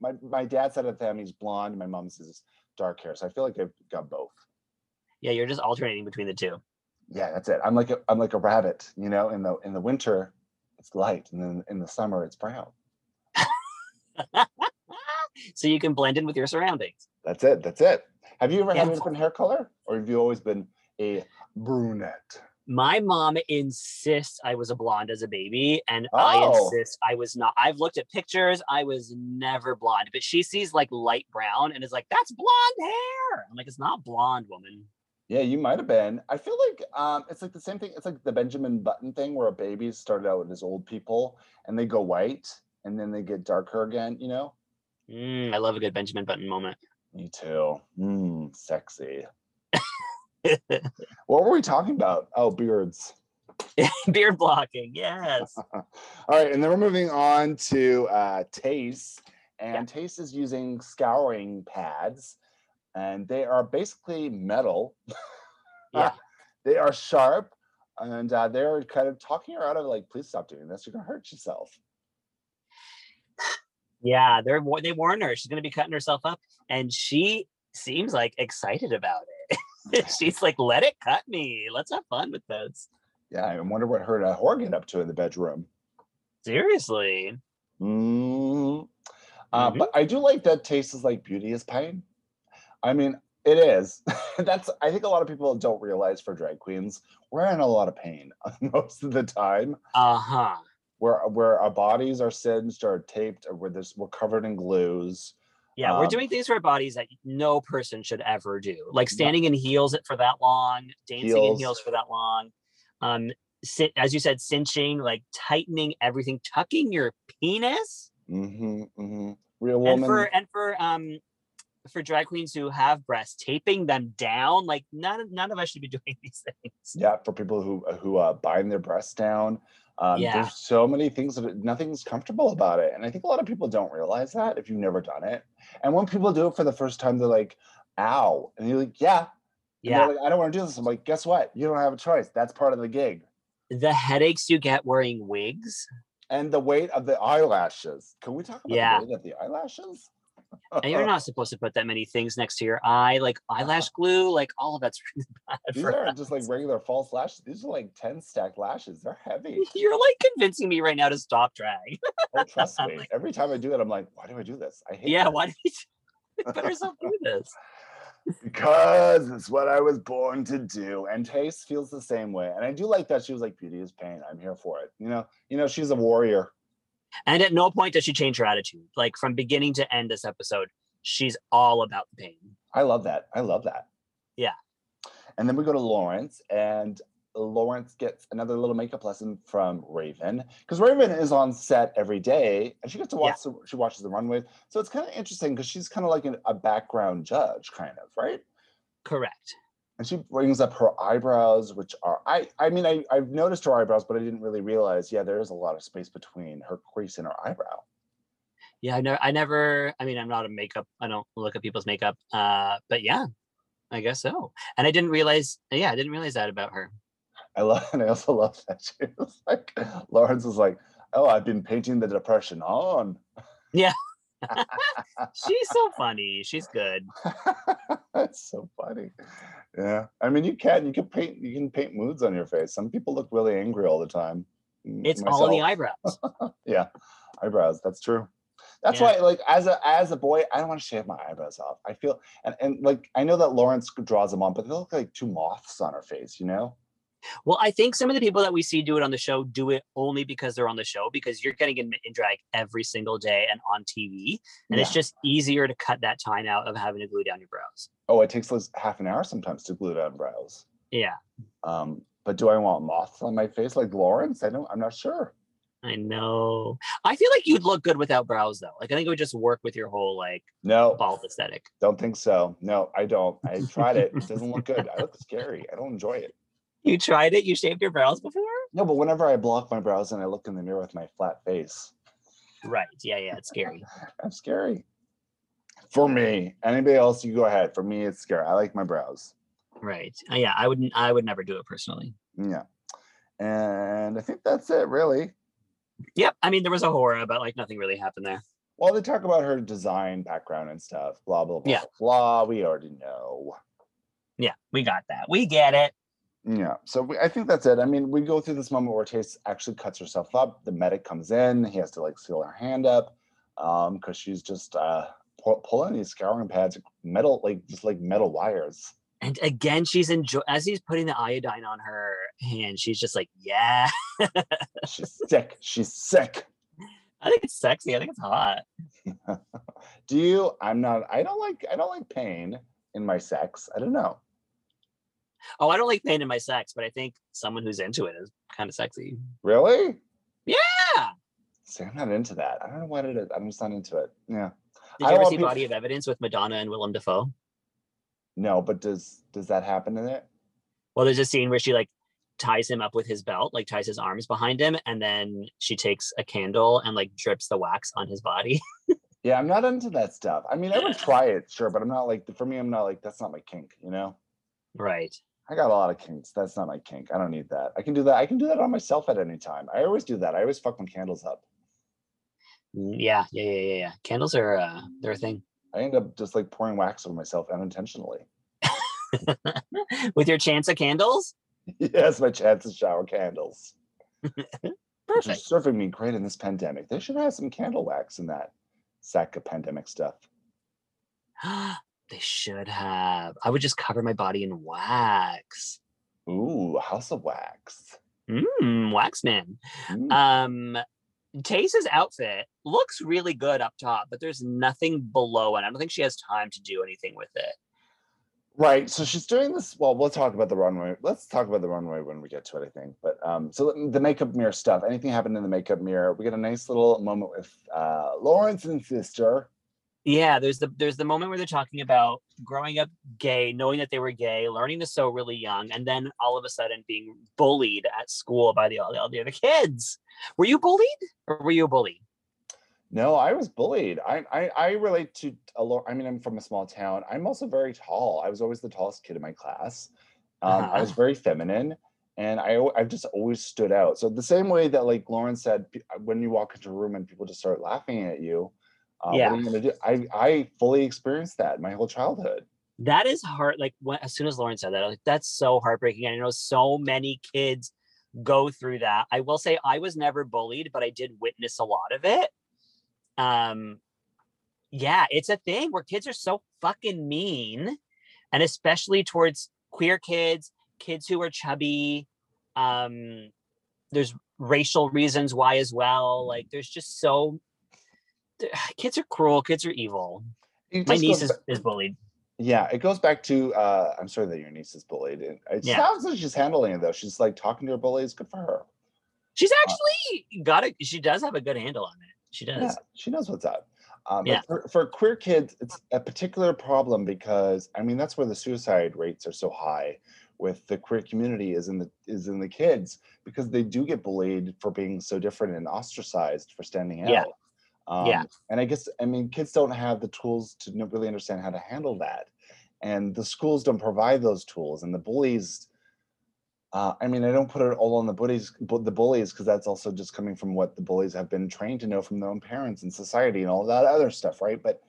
my my dad's side of the family's blonde my mom's is dark hair so i feel like i've got both Yeah, you're just alternating between the two. Yeah that's it i'm like a i'm like a rabbit you know in the in the winter it's light and then in the summer it's brown (laughs) so you can blend in with your surroundings. that's it that's it have you ever had a different hair color or have you always been a brunette My mom insists I was a blonde as a baby, and Oh. I insist I was not. I've looked at pictures, I was never blonde, but she sees like light brown and is like, that's blonde hair. I'm like, it's not blonde, woman. Yeah, you might have been. I feel like um, it's like the same thing. It's like the Benjamin Button thing, where babies started out as old people and they go white and then they get darker again. You know. Mm, I love a good Benjamin Button moment. Me too. Mm, sexy. (laughs) What were we talking about? Oh, beards. (laughs) Beard blocking, yes. (laughs) All right, and then we're moving on to uh, Tayce, and Yeah. Tayce is using scouring pads, and they are basically metal. Yeah. (laughs) they are sharp, and uh, they're kind of talking her out of like, please stop doing this. You're gonna hurt yourself. Yeah, they're they warn her she's gonna be cutting herself up, and she seems like excited about it. (laughs) she's like, "Let it cut me. Let's have fun with this." Yeah, I wonder what her and uh, Whore get up to in the bedroom. Seriously, Mm. Uh, Mhm. But I do like that Tayce is like beauty is pain. I mean, it is. (laughs) That's I think a lot of people don't realize for drag queens, we're in a lot of pain (laughs) most of the time. uh huh. where where our bodies are singed or taped or where this we're covered in glues. Yeah, we're Um, doing things to our bodies that no person should ever do. Like standing in heels for that long, dancing in Heels. heels for that long. Um, as you said, cinching, like tightening everything, tucking your penis. Mm-hmm, mm-hmm. Real woman. And for and for um for drag queens who have breasts, taping them down. Like none of none of us should be (laughs) doing these things. yeah, for people who who uh, bind their breasts down. Um, Yeah. There's so many things that nothing's comfortable about it, and I think a lot of people don't realize that if you've never done it. And when people do it for the first time, they're like, "Ow," and you're like, "Yeah." And Yeah. like, I don't want to do this. I'm like, guess what? You don't have a choice. That's part of the gig. The headaches you get wearing wigs. And the weight of the eyelashes. Can we talk about Yeah. the weight of the eyelashes? And you're not supposed to put that many things next to your eye, like uh-huh. eyelash glue, like all of that's (laughs) really bad. These aren't just like regular false lashes. These are like 10 stack lashes. They're heavy. (laughs) You're like convincing me right now to stop drag. Oh, trust (laughs) me. like- Every time I do it, I'm like, why do I do this? I hate yeah, this. why did we put ourselves through this? because it's what I was born to do. And Tayce feels the same way. And I do like that she was like, beauty is pain. I'm here for it. You know, you know, she's a warrior. And at no point does she change her attitude. Like from beginning to end this episode, she's all about the pain. I love that. I love that. Yeah. And then we go to Lawrence, and Lawrence gets another little makeup lesson from Raven because Raven is on set every day, and she gets to Yeah. watch. The, she watches the runways, so it's kind of interesting because she's kind of like an, a background judge, kind of right. Correct. And she brings up her eyebrows, which are I. I mean, I I've noticed her eyebrows, but I didn't really realize. Yeah, there is a lot of space between her crease and her eyebrow. Yeah, I never I never I mean I'm not a makeup, I don't look at people's makeup. Uh but yeah, I guess so. And I didn't realize yeah, I didn't realize that about her. I love, (laughs) and I also love that she was like, Lawrence was like, "Oh, I've been painting the depression on." Yeah. (laughs) (laughs) She's so funny. She's good. That's so funny. Yeah, I mean, you can you can paint you can paint moods on your face. Some people look really angry all the time. It's all in the eyebrows. (laughs) Yeah, eyebrows. That's true. That's Yeah. why, like, as a as a boy, I don't want to shave my eyebrows off. I feel and and like I know that Lawrence draws them on, but they look like two moths on her face. You know? Well, I think some of the people that we see do it on the show do it only because they're on the show because you're getting in, in drag every single day and on TV. And it's just easier to cut that time out of having to glue down your brows. Oh, it takes like half an hour sometimes to glue down brows. Yeah, Um, but do I want moths on my face like Lawrence? I don't. I'm not sure. I know. I feel like you'd look good without brows though. Like I think it would just work with your whole like No, bald aesthetic. don't think so. No, I don't. I tried it. It doesn't look good. I look scary. I don't enjoy it. You tried it? You shaved your brows before? No, but whenever I block my brows and I look in the mirror with my flat face, Right. Yeah, yeah, it's scary. (laughs) I'm scary. For me, anybody else, you go ahead. For me, it's scary. I like my brows. Right. Uh, yeah, I wouldn't I would never do it personally. Yeah. And I think that's it, really. Yep. I mean there was A'Whora, but like nothing really happened there. Well, they talk about her design background and stuff, blah, blah, blah, Yeah. blah. We already know. Yeah, we got that. We get it. Yeah, so we, I think that's it. I mean, we go through this moment where Tayce actually cuts herself up. The medic comes in. He has to like seal her hand up um because she's just uh pu- pulling these scouring pads, metal like just like metal wires. And again, she's enjoy as he's putting the iodine on her hand, she's just like, yeah. (laughs) She's sick. She's sick. I think it's sexy. I think it's hot. (laughs) Do you? I'm not. I don't like. I don't like pain in my sex. I don't know. Oh, I don't like pain in my sex, but I think someone who's into it is kind of sexy. Really? Yeah. See, I'm not into that. I don't know what it is. I'm just not into it. Yeah. Did I you ever see Body of Evidence with Madonna and Willem Dafoe? No, but does does that happen in it? Well, there's a scene where she like ties him up with his belt, like ties his arms behind him, and then she takes a candle and like drips the wax on his body. (laughs) Yeah, I'm not into that stuff. I mean, I would try it, sure, but I'm not like for me. I'm not like that's not my kink. You know. right. I got a lot of kinks. That's not my kink. I don't need that. I can do that. I can do that on myself at any time. I always do that. I always fuck my candles up. Mm, Yeah, yeah, yeah, yeah, yeah. Candles are uh they're a thing. I end up just like pouring wax on myself unintentionally. (laughs) with your chance of candles? (laughs) yes, my chance of shower candles. (laughs) Which Perfect. serving me great in this pandemic. They should have some candle wax in that sack of pandemic stuff. (gasps) (gasps) they should have. I would just cover my body in wax. Ooh, House of Wax. Mm, Waxman. Mm. Um, Tayce's outfit looks really good up top, but there's nothing below it. I don't think she has time to do anything with it. Right. So she's doing this. Well, we'll talk about the runway. Let's talk about the runway when we get to it, I think. But um, so the makeup mirror stuff. Anything happened in the makeup mirror? We get a nice little moment with uh, Lawrence and sister. Yeah, there's the there's the moment where they're talking about growing up gay, knowing that they were gay, learning to sew really young, and then all of a sudden being bullied at school by the all the other kids. Were you bullied, or were you a bully? No, I was bullied. I I, I relate to a lot. I mean, I'm from a small town. I'm also very tall. I was always the tallest kid in my class. Um, I was Uh-huh. very feminine, and I I've just always stood out. So the same way that like Lauren said, when you walk into a room and people just start laughing at you, uh, Yeah. what are you gonna do? I I fully experienced that my whole childhood. That is hard. Like when, as soon as Lauren said that, I was like, that's so heartbreaking. And I know so many kids go through that. I will say I was never bullied, but I did witness a lot of it. Um, yeah, it's a thing where kids are so fucking mean, and especially towards queer kids, kids who are chubby. Um, there's racial reasons why as well. Like there's just so (sighs) kids are cruel, kids are evil. My niece is, is bullied. yeah, it goes back to uh, I'm sorry that your niece is bullied. It, it Yeah. sounds like she's handling it though. She's like talking to her bullies. Good for her. She's actually got it. She does have a good handle on it. She does. Yeah, she knows what's up. Um, Yeah. for, for queer kids, it's a particular problem because I mean that's where the suicide rates are so high with the queer community is in the is in the kids because they do get bullied for being so different and ostracized for standing out. Yeah. Um, Yeah. And I guess I mean kids don't have the tools to really understand how to handle that, and the schools don't provide those tools, and the bullies. Uh, I mean, I don't put it all on the bullies, bu- the bullies, because that's also just coming from what the bullies have been trained to know from their own parents and society and all that other stuff, right? But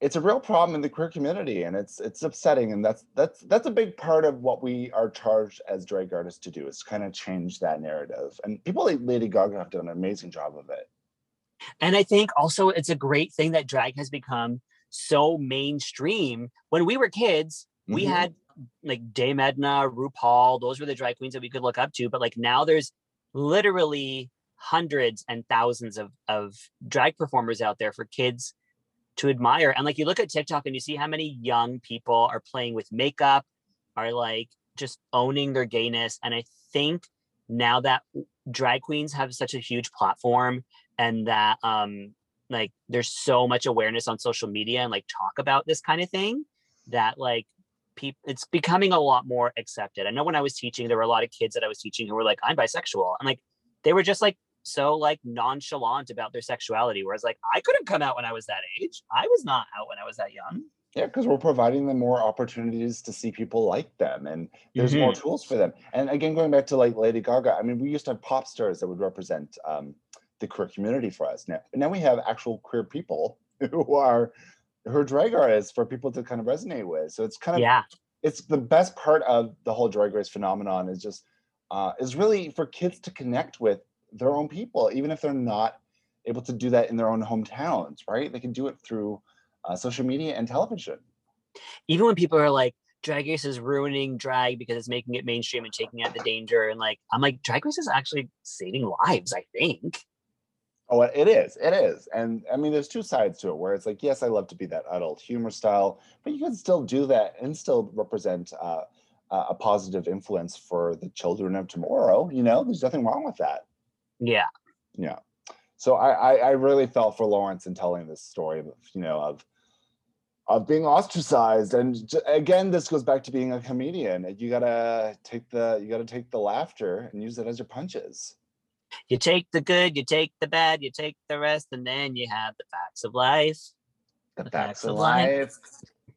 it's a real problem in the queer community, and it's it's upsetting, and that's that's that's a big part of what we are charged as drag artists to do is kind of change that narrative. And people like Lady Gaga have done an amazing job of it. And I think also it's a great thing that drag has become so mainstream. When we were kids, we Mhm. had like Dame Edna, RuPaul, those were the drag queens that we could look up to. But like now there's literally hundreds and thousands of, of drag performers out there for kids to admire. And like you look at TikTok and you see how many young people are playing with makeup, are like just owning their gayness. And I think now that drag queens have such a huge platform and that um like there's so much awareness on social media and like talk about this kind of thing that like people it's becoming a lot more accepted. I know when I was teaching, there were a lot of kids that I was teaching who were like, I'm bisexual. And like they were just like so like nonchalant about their sexuality. Whereas like I couldn't come out when I was that age. I was not out when I was that young. Yeah, because we're providing them more opportunities to see people like them, and there's more tools for them. And again, going back to like Lady Gaga, I mean, we used to have pop stars that would represent um, the queer community for us. Now, And now we have actual queer people (laughs) who are who are drag artists for people to kind of resonate with. So it's kind of Yeah. it's the best part of the whole drag race phenomenon is just uh, is really for kids to connect with their own people, even if they're not able to do that in their own hometowns. Right? They can do it through uh, social media and television. Even when people are like, drag race is ruining drag because it's making it mainstream and taking out the danger. And like, I'm like, drag race is actually saving lives, I think. Oh, it is. It is. And I mean, there's two sides to it where it's like, yes, I love to be that adult humor style, but you can still do that and still represent uh, a a positive influence for the children of tomorrow. You know, there's nothing wrong with that. Yeah. Yeah. So I, I, I really felt for Lawrence in telling this story of, you know, of of being ostracized. And again, this goes back to being a comedian. You gotta take the you gotta take the laughter and use it as your punches. You take the good, you take the bad, you take the rest, and then you have the facts of life. The The facts facts of life.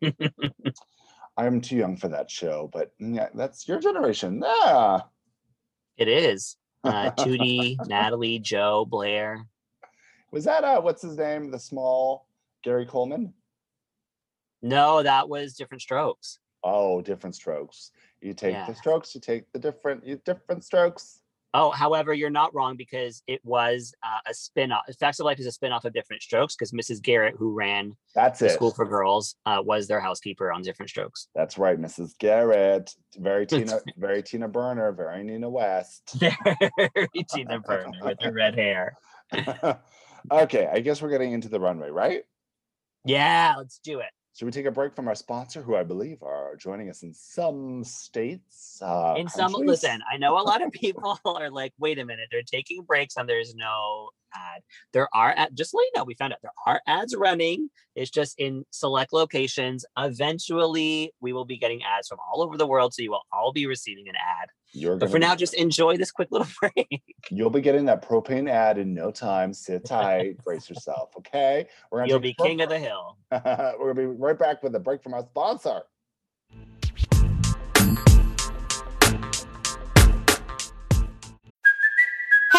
life. (laughs) I'm too young for that show, but yeah, that's your generation. Yeah. It is. Uh, (laughs) Tootie, Natalie, Joe, Blair. Was that uh what's his name? The small Gary Coleman? No, that was different strokes. Oh, different strokes. You take Yeah. the strokes, you take the different you different strokes. Oh, however, you're not wrong because it was uh, a spin-off. Facts of Life is a spin-off of Diff'rent Strokes because Mrs. Garrett, who ran That's the it. school for girls, uh, was their housekeeper on Diff'rent Strokes. That's right, Mrs. Garrett. Very (laughs) Tina, very Tina Burner, very Nina West. (laughs) Very Tina Burner with her red hair. (laughs) okay, I guess we're getting into the runway, right? Yeah, let's do it. Should we take a break from our sponsor, who I believe are joining us in some states? Uh, In some, countries? listen, I know a lot of people (laughs) are like, wait a minute, they're taking breaks and there's no ad. There are, ad- just so you know, we found out there are ads running. It's just in select locations. Eventually, we will be getting ads from all over the world. So you will all be receiving an ad. You're But for be- now, just enjoy this quick little (laughs) break. You'll be getting that propane ad in no time. Sit tight, brace yourself. Okay, we're gonna You'll be king of the hill. (laughs) We're gonna be right back with a break from our sponsor.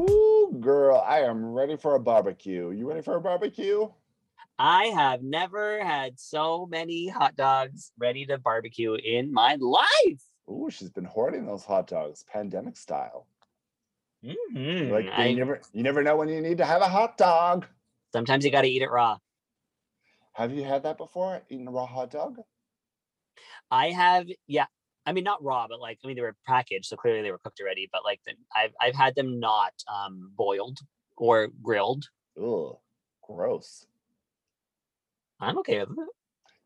Ooh, girl, I am ready for a barbecue. You ready for a barbecue? I have never had so many hot dogs ready to barbecue in my life. Ooh, she's been hoarding those hot dogs, pandemic style. Mhm. Like I- you never, you never know when you need to have a hot dog. sometimes you got to eat it raw. Have you had that before? Eating a raw hot dog? I have, yeah. I mean, not raw, but like, I mean, they were packaged, so clearly they were cooked already. But like, the, I've I've had them not um, boiled or grilled. Ugh, gross. I'm okay with it.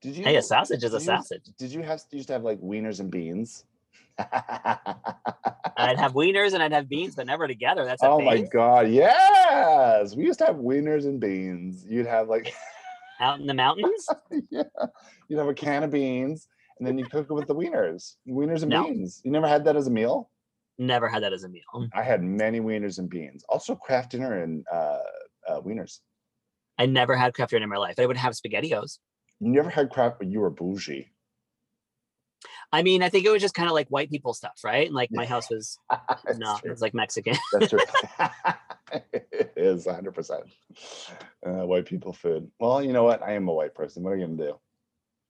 Did you? Hey, a sausage is a you- sausage. Did you have You used to have like wieners and beans? (laughs) I'd have wieners and I'd have beans, but never together. That's a oh my god, yes! We used to have wieners and beans. You'd have like, Out in the mountains, (laughs) yeah, you'd have a can of beans, and then you cook it with the wieners, wieners and No. beans. You never had that as a meal? never had that as a meal. I had many wieners and beans. Also, Kraft Dinner and uh, uh, wieners. I never had Kraft Dinner in my life. I would have SpaghettiOs. You never had craft, but you were bougie. I mean, I think it was just kind of like white people stuff, right? And like my house was (laughs) not, it was like Mexican. That's true. (laughs) (laughs) it is 100%. Uh, white people food. Well, you know what? I am a white person. What are you going to do?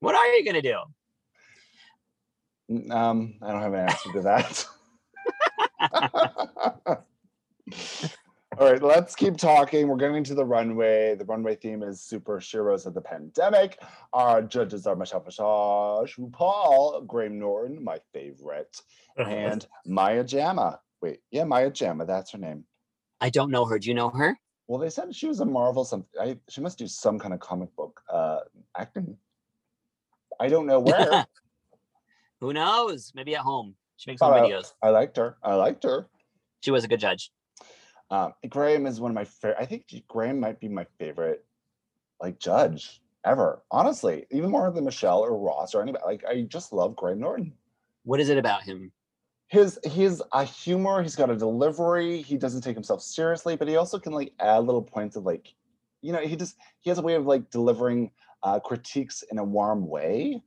what are you gonna do? N- Um, I don't have an answer to that. All right, let's keep talking. We're getting to the runway. The runway theme is super heroes of the pandemic. Our judges are Michelle Visage, RuPaul, Graham Norton, my favorite, (laughs) and Maya Jama. Wait, yeah, Maya Jama, that's her name. I don't know her. Do you know her? Well, they said she was a Marvel something. I, she must do some kind of comic book uh, acting. I don't know where. (laughs) Who knows? Maybe at home. She makes some videos. I liked her. I liked her. She was a good judge. Um, Graham is one of my favorite. I think Graham might be my favorite, like judge ever. Honestly, even more than Michelle or Ross or anybody. Like I just love Graham Norton. What is it about him? His his a humor. He's got a delivery. He doesn't take himself seriously, but he also can like add little points of like, you know, he just he has a way of like delivering uh, critiques in a warm way.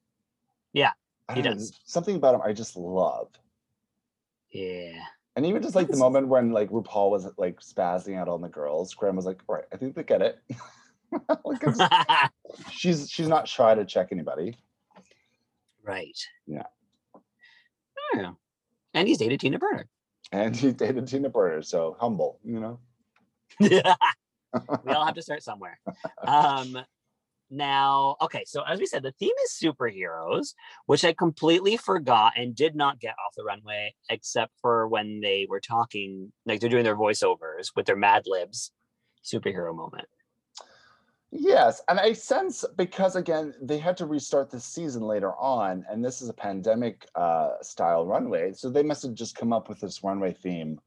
Yeah, I he don't know, Something about him I just love. Yeah. And even just like the moment when like RuPaul was like spazzing out on the girls, Graham was like, "All right, I think they get it." (laughs) like it's, (laughs) she's she's not shy to check anybody. right. Yeah. Yeah. And he's dated Tina Burner. And he dated Tina Burner, so humble, you know. (laughs) we all have to start somewhere. Um, now, okay, so as we said, the theme is superheroes, which I completely forgot and did not get off the runway, except for when they were talking, like they're doing their voiceovers with their Mad Libs superhero moment. Yes, and I sense because again they had to restart the season later on, and this is a pandemic uh, style runway, so they must have just come up with this runway theme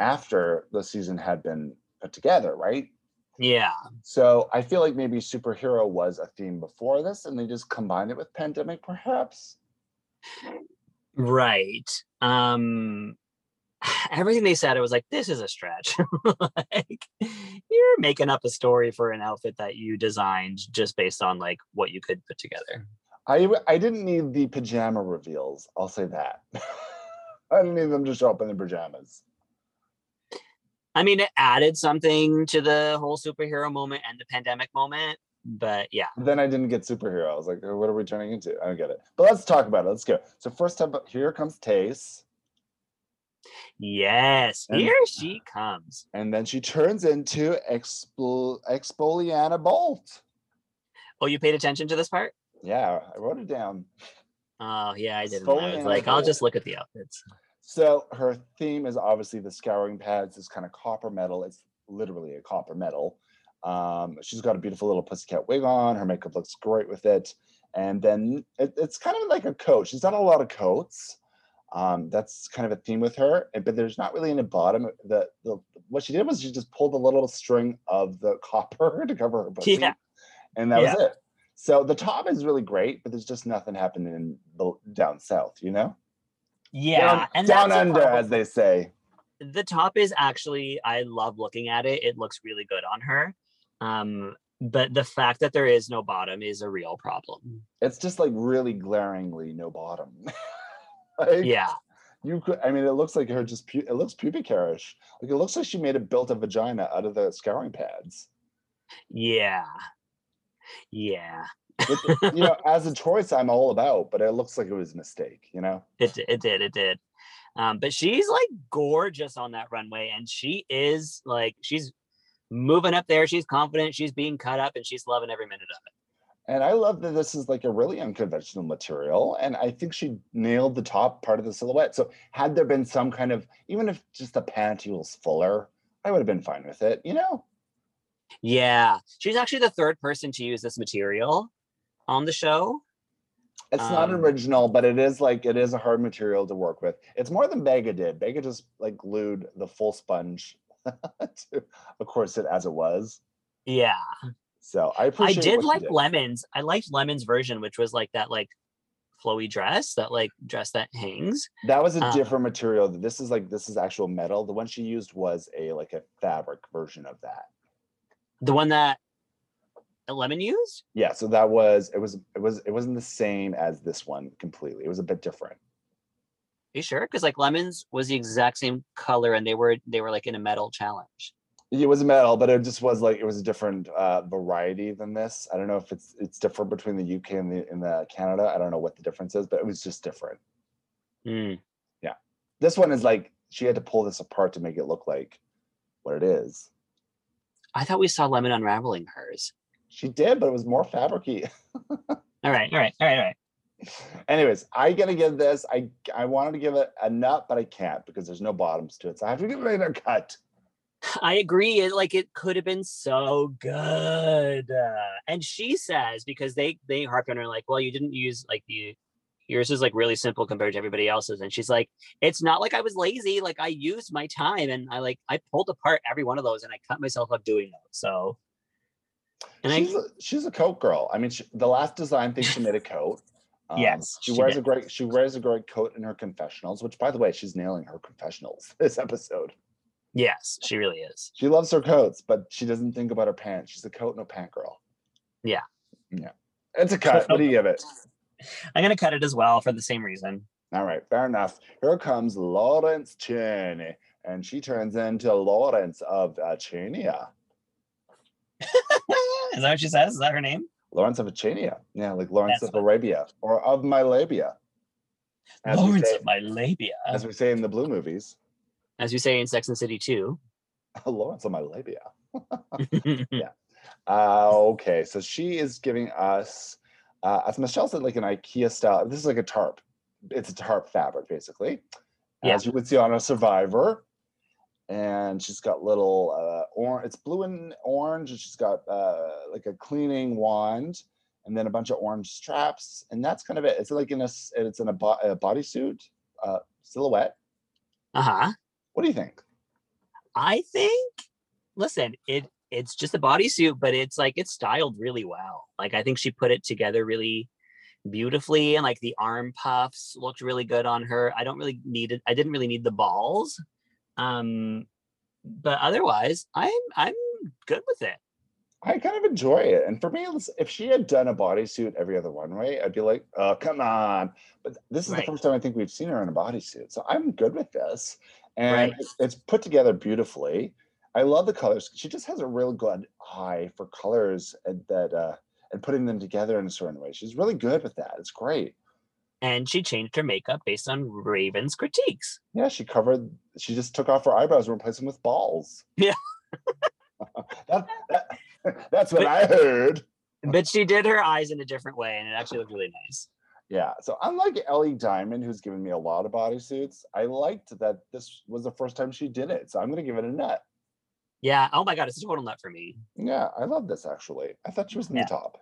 after the season had been put together, right? Yeah. So I feel like maybe superhero was a theme before this, and they just combined it with pandemic, perhaps. Right. Um (sighs) everything they said, I was like, this is a stretch. (laughs) like you're making up a story for an outfit that you designed just based on like what you could put together. I I didn't need the pajama reveals. I'll say that. (laughs) I didn't need them to show up in their pajamas. I mean, it added something to the whole superhero moment and the pandemic moment, but yeah. Then I didn't get superhero. I was like, oh, what are we turning into? I don't get it. But let's talk about it. Let's go. So first up, here comes Tayce. Yes, And- here she comes. And then she turns into Expoliana Bolt. Oh, you paid attention to this part? Yeah, I wrote it down. Oh, yeah, I didn't. I was like, I'll just look at the outfits. So her theme is obviously the scouring pads, this kind of copper metal. It's literally a copper metal. Um, she's got a beautiful little pussycat wig on. Her makeup looks great with it. And then it, it's kind of like a coat. She's done a lot of coats. Um, that's kind of a theme with her. and- But there's not really any bottom. The, the what she did was she just pulled a little string of the (laughs) copper to cover her pussy. Yeah. And that was it. So the top is really great, but there's just nothing happening in the down south, you know? Yeah, down, and down under, as they say. the top is actually I love looking at it. It looks really good on her. Um, but the fact that there is no bottom is a real problem. It's just like really glaringly no bottom. (laughs) like, Yeah. you could. I mean, it looks like her just. Pu- it looks pubic hairish. Like it looks like she made a built a vagina out of the scouring pads. Yeah. Yeah. You know, as a choice, I'm all about, but it looks like it was a mistake. You know. It it did, it did. Um, but she's like gorgeous on that runway, and she is like she's moving up there. She's confident, she's being cut up, and she's loving every minute of it. And I love that this is like a really unconventional material. And I think she nailed the top part of the silhouette. So had there been some kind of, even if just the panty was fuller, I would have been fine with it, you know? Yeah. She's actually the third person to use this material on the show. It's not Um, original, but it is like it is a hard material to work with. It's more than Baga did. Baga just like glued the full sponge (laughs) to a corset as it was. Yeah. So I I appreciate. did what she like did. Lemons. I liked Lemons version, which was like that like flowy dress, that like dress that hangs. That was a uh, different material. This is like this is actual metal. The one she used was a like a fabric version of that. The one that Lemon used? Yeah, so that was it was it was it wasn't the same as this one completely. It was a bit different. Are you sure? Because like Lemons was the exact same color and they were they were like in a metal challenge. It was metal, but it just was like it was a different uh, variety than this. I don't know if it's it's different between the UK and the in the Canada. I don't know what the difference is, but it was just different. Yeah, This one is like she had to pull this apart to make it look like what it is. I thought we saw Lemon unraveling hers. She did, but it was more fabricy. (laughs) All right, all right, all right, all right. Anyways, I gotta give this. I I wanted to give it a nut, but I can't because there's no bottoms to it. So I have to give it a cut. I agree. It like it could have been so good. Uh, and she says because they they harped on her like, well, you didn't use like the yours is like really simple compared to everybody else's. And she's like, it's not like I was lazy. Like I used my time and I like I pulled apart every one of those and I cut myself up doing those. So and she's I a, she's a coat girl. I mean, she, the last design thing she made a coat. (laughs) Um, Yes, she she wears did. a great she wears a great coat in her confessionals. Which, by the way, she's nailing her confessionals (laughs) this episode. yes, she really is. She loves her coats, but she doesn't think about her pants. She's a coat no pant girl. Yeah. yeah, it's a cut. What do you give it? I'm gonna cut it as well for the same reason. All right, fair enough. Here comes Lawrence Chaney, and she turns into Lawrence of uh, Chania. Is that what she says? Is that her name? Lawrence of Achania. Yeah, like Lawrence That's of Arabia or of my labia. As Lawrence say, of my labia. as we say in the blue movies, As we say in Sex and City too. (laughs) Lawrence of my labia. (laughs) Uh, okay, so she is giving us, uh, as Michelle said, like an IKEA style. This is like a tarp. It's a tarp fabric, basically, Yeah. as you would see on a Survivor. And she's got little uh, orange. It's blue and orange, and she's got uh, like a cleaning wand, and then a bunch of orange straps, and that's kind of it. It's like in a it's in a, bo- a bodysuit uh, silhouette. uh-huh. What do you think? I think listen, it it's just a bodysuit, but it's like it's styled really well. Like I think she put it together really beautifully and like the arm puffs looked really good on her. I don't really need it. I didn't really need the balls. Um but otherwise, I'm I'm good with it. I kind of enjoy it. And for me, if she had done a bodysuit every other one way, I'd be like, oh, come on. But this is Right. the first time I think we've seen her in a bodysuit. So I'm good with this. And Right. it's- it's put together beautifully. I love the colors. She just has a real good eye for colors and that uh and putting them together in a certain way. She's really good with that. It's great. And she changed her makeup based on Raven's critiques. Yeah, she covered. She just took off her eyebrows and replaced them with balls. (laughs) Yeah. that, that, (laughs) that's what But- I heard. But she did her eyes in a different way and it actually looked really nice. Yeah. So unlike Ellie Diamond, who's given me a lot of bodysuits, I liked that this was the first time she did it. So I'm gonna give it a nut. Yeah. Oh my god, it's a total nut for me. Yeah, I love this actually. I thought she was in Yeah. the top.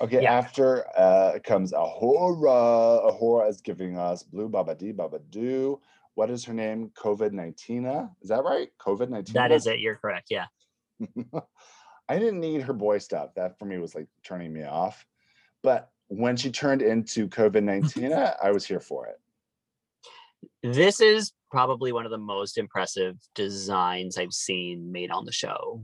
Okay, Yeah. after uh comes A'Whora. A'Whora is giving us Blue Baba Dee Baba Doo. What is her name? COVID 19. Is that right? COVID 19. That is it. You're correct. Yeah. (laughs) I didn't need her boy stuff. That for me was like turning me off. But when she turned into COVID 19, (laughs) I was here for it. This is probably one of the most impressive designs I've seen made on the show.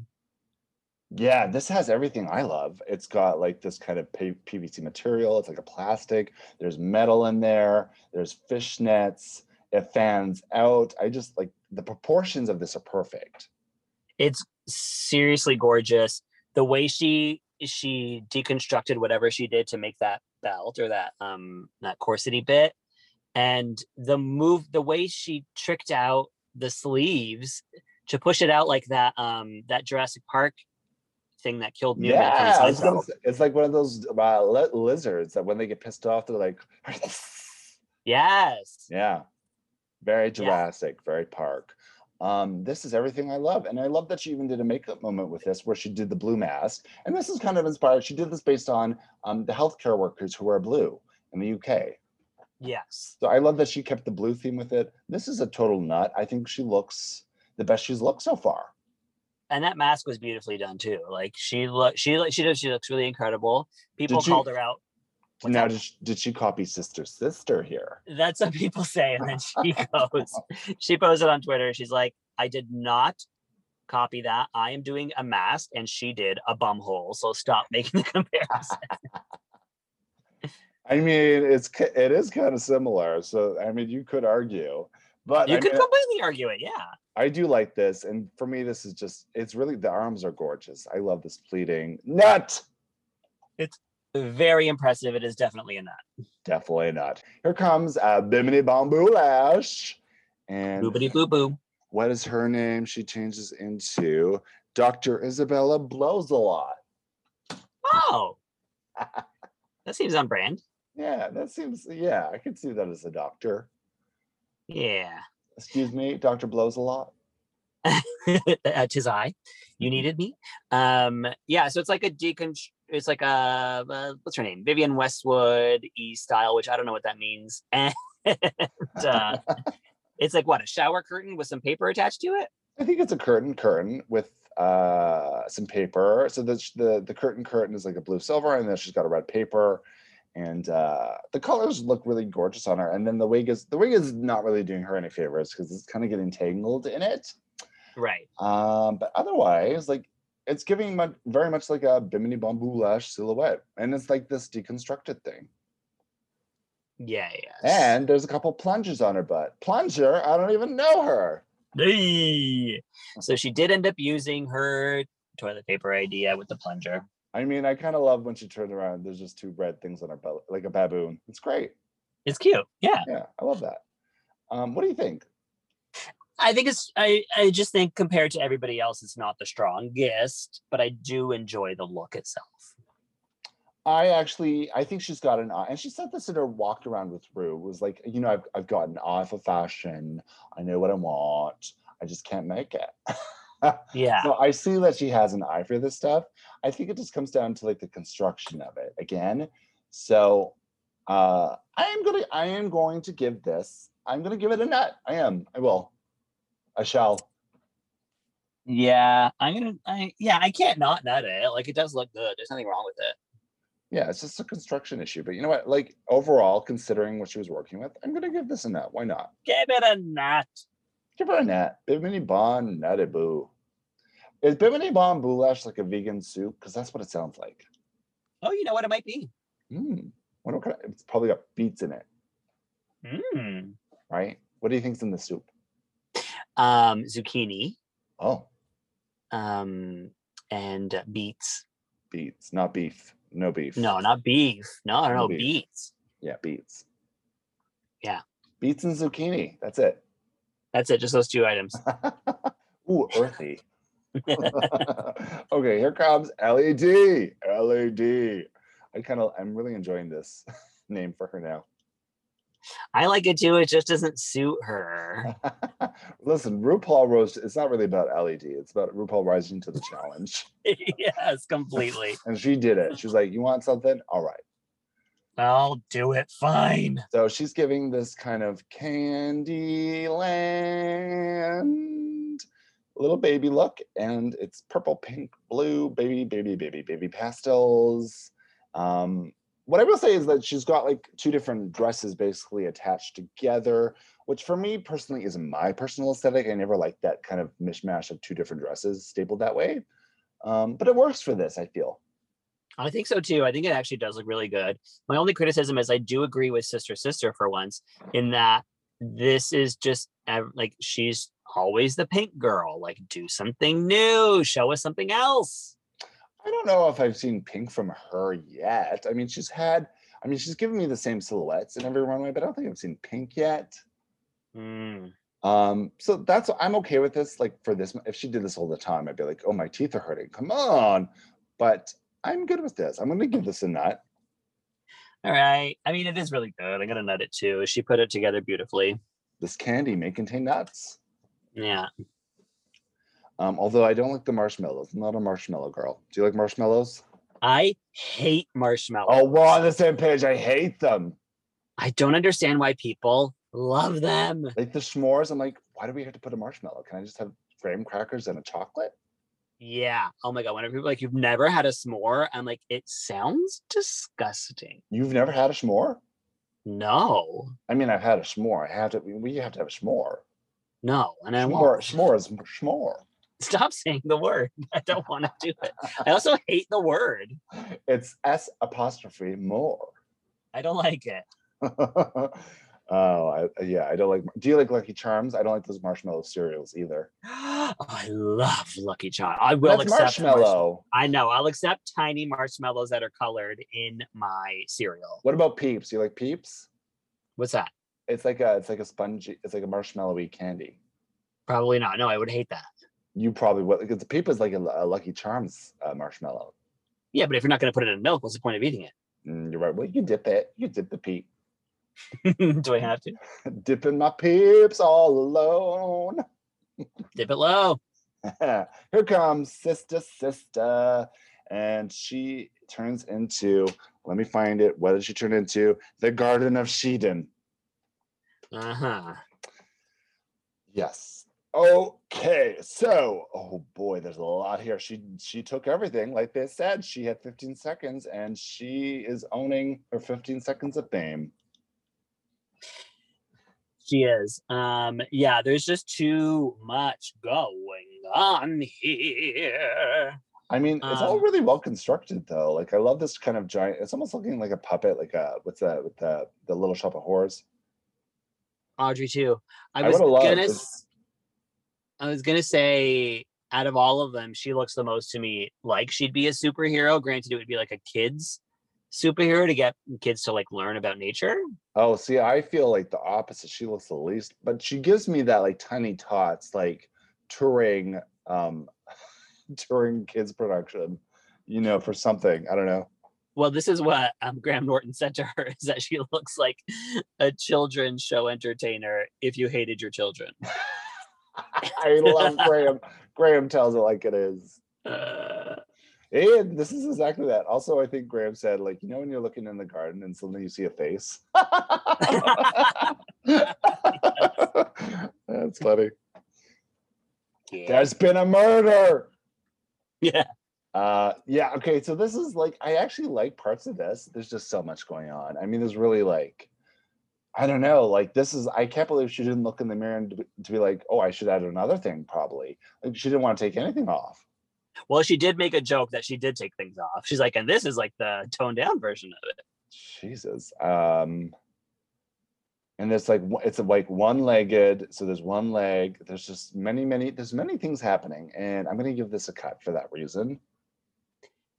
Yeah, this has everything I love. It's got like this kind of PVC material. It's like a plastic. There's metal in there. There's fishnets. It fans out. I just like the proportions of this are perfect. It's seriously gorgeous. The way she she deconstructed whatever she did to make that belt or that um that corsety bit and the move the way she tricked out the sleeves to push it out like that um that Jurassic Park thing that killed Newman from Yeah, I was gonna Seinfeld. say, it's like one of those uh, li- lizards that when they get pissed off, they're like, (laughs) Yes. yeah, very Jurassic, very Park. Um, this is everything I love, and I love that she even did a makeup moment with this, where she did the blue mask, and this is kind of inspired. She did this based on um, the healthcare workers who wear blue in the UK. Yes. So I love that she kept the blue theme with it. This is a total nut. I think she looks the best she's looked so far. And that mask was beautifully done too. Like she look, she like she does. She looks really incredible. People you- called her out. What's now, did she, did she copy Sister Sister here? That's what people say, and then she (laughs) goes. she posted on Twitter. She's like, "I did not copy that. I am doing a mask, and she did a bum hole. So stop making the (laughs) comparison." I mean, it's it is kind of similar. So I mean, you could argue, but you I, could mean, completely argue it. Yeah. I do like this, and for me, this is just it's really the arms are gorgeous. I love this pleating nut. It's very impressive. It is definitely a nut. Definitely a nut. Here comes a Bimini Bon Boulash, and Boobity boo boo. what is her name? She changes into Dr. Isabella Blows a lot. Oh, (laughs) that seems on brand. Yeah, that seems, yeah, I could see that as a doctor. Yeah. Excuse me, Dr. Blows a lot. (laughs) tis I. You needed me. Um, yeah, so it's like a decon. It's like a uh, what's her name? Vivienne Westwood E style, which I don't know what that means. (laughs) And uh, (laughs) it's like what a shower curtain with some paper attached to it. I think it's a curtain curtain with uh some paper. So the the the curtain curtain is like a blue silver, and then she's got a red paper. And uh the colors look really gorgeous on her. And then the wig is the wig is not really doing her any favors because it's kind of getting tangled in it. Right. Um, but otherwise, like it's giving much, very much like a Bimini Bon Boulash silhouette. And it's like this deconstructed thing. Yeah. Yes. And there's a couple plungers on her butt. Plunger, I don't even know her. Hey. (laughs) so she did end up using her toilet paper idea with the plunger. I mean, I kind of love when she turned around. There's just two red things on her belly, like a baboon. It's great. It's cute. Yeah. Yeah, I love that. Um, what do you think? I think it's I, I just think compared to everybody else, it's not the strongest, but I do enjoy the look itself. I actually, I think she's got an eye, and she said this in her walked around with Rue. Was like, you know, I've I've got an eye for fashion. I know what I want. I just can't make it. (laughs) Yeah. So I see that she has an eye for this stuff. I think it just comes down to like the construction of it again. So uh I am gonna I am going to give this, I'm gonna give it a nut. I am. I will. I shall. Yeah, I'm gonna. I yeah, I can't not nut it. Like it does look good. There's nothing wrong with it. Yeah, it's just a construction issue. But you know what? Like overall, considering what she was working with, I'm gonna give this a nut. Why not? Give it a nut. Give her a nut. Bimini Bon Nutty Boo. Is Bimini Bon Boulash like a vegan soup? Because that's what it sounds like. Oh, you know what it might be. Mm. What kind of, it's probably got beets in it, Mm. right? What do you think's in the soup? Um, zucchini, Oh, um, and beets. beets, not beef. No beef. No, not beef. No, no, No no, beef. beets. Yeah, beets. Yeah. Beets and zucchini. That's it. That's it. Just those two items. (laughs) Ooh, earthy. (laughs) okay, here comes LED. LED. I kind of, I'm really enjoying this (laughs) name for her now. I like it too. It just doesn't suit her. (laughs) Listen, RuPaul rose. It's not really about LED. It's about RuPaul rising to the challenge, yes, completely. and she did it. She was like, "You want something? All right." I'll do it. Fine. So she's giving this kind of candy land little baby look, and it's purple, pink, blue, baby, baby, baby, baby pastels. Um, what I will say is that she's got like two different dresses basically attached together, which for me personally isn't my personal aesthetic. I never liked that kind of mishmash of two different dresses stapled that way. Um, but it works for this, I feel. I think so too. I think it actually does look really good. My only criticism is I do agree with Sister Sister for once in that this is just like she's always the pink girl. Like, do something new, show us something else. I don't know if I've seen pink from her yet. I mean, she's had, I mean, she's given me the same silhouettes in every runway, but I don't think I've seen pink yet. Mm. Um, so that's I'm okay with this. Like for this, if she did this all the time, I'd be like, oh, my teeth are hurting. Come on. But I'm good with this. I'm gonna give this a nut. All right. I mean, it is really good. I'm gonna nut it too. She put it together beautifully. This candy may contain nuts. Yeah. Um, although I don't like the marshmallows. I'm not a marshmallow girl. Do you like marshmallows? I hate marshmallows. Oh, we're on the same page. I hate them. I don't understand why people love them. Like the s'mores. I'm like, why do we have to put a marshmallow? Can I just have graham crackers and a chocolate? Yeah. Oh my god. Whenever people like you've never had a s'more, I'm like, it sounds disgusting. You've never had a s'more? No, I mean, I've had a s'more. I have to. We have to have a s'more. No, and I won't. s'more is s'more. (laughs) Stop saying the word. (laughs) I don't want to do it. I also hate the word. It's S apostrophe more. I don't like it. (laughs) oh, I, yeah. I don't like. Do you like Lucky Charms? I don't like those marshmallow cereals either. (gasps) Oh, I love Lucky Charm. I will That's accept marshmallow. I know. I'll accept tiny marshmallows that are colored in my cereal. What about Peeps? You like Peeps? What's that? It's like a. It's like a spongy. It's like a marshmallowy candy. Probably not. No, I would hate that. You probably would because the Peep is like a, a Lucky Charms uh, marshmallow. Yeah, but if you're not going to put it in milk, what's the point of eating it? Mm, you're right. Well, you dip it. You dip the Peep. (laughs) do I have to (laughs) Dipping my Peeps all alone. dip it low? (laughs) Here comes Sister Sister. And she turns into, let me find it. What did she turn into? The Garden of Sheden. Uh huh. Yes. Okay. So, oh boy, there's a lot here. She she took everything. Like they said, she had 15 seconds and she is owning her 15 seconds of fame. She is. Um, yeah, there's just too much going on here. I mean, it's all Um, really well constructed though. Like I love this kind of giant, it's almost looking like a puppet, like a what's that with the the little shop of horrors. Audrey II. I I was gonna I was gonna say out of all of them, she looks the most to me like she'd be a superhero. Granted, it would be like a kid's superhero to get kids to like learn about nature. Oh, see, I feel like the opposite. She looks the least, but she gives me that like tiny tots, like touring, um, (laughs) touring kids production, you know, for something. I don't know. Well, this is what um, Graham Norton said to her: (laughs) is that she looks like a children's show entertainer if you hated your children. (laughs) I love Graham. Graham tells it like it is. Uh, And this is exactly that. Also, I think Graham said, like, you know, when you're looking in the garden and suddenly you see a face. (laughs) That's funny. yeah. There's been a murder. yeah. Uh, yeah. Okay. So this is like I actually like parts of this. There's just so much going on. I mean, there's really like, I don't know. Like this is I can't believe she didn't look in the mirror and to be, to be like, oh, I should add another thing. Probably like she didn't want to take anything off. Well, she did make a joke that she did take things off. She's like, and this is like the toned down version of it. Jesus. Um, and it's like it's like one-legged. So there's one leg. There's just many, many. There's many things happening, and I'm gonna give this a cut for that reason.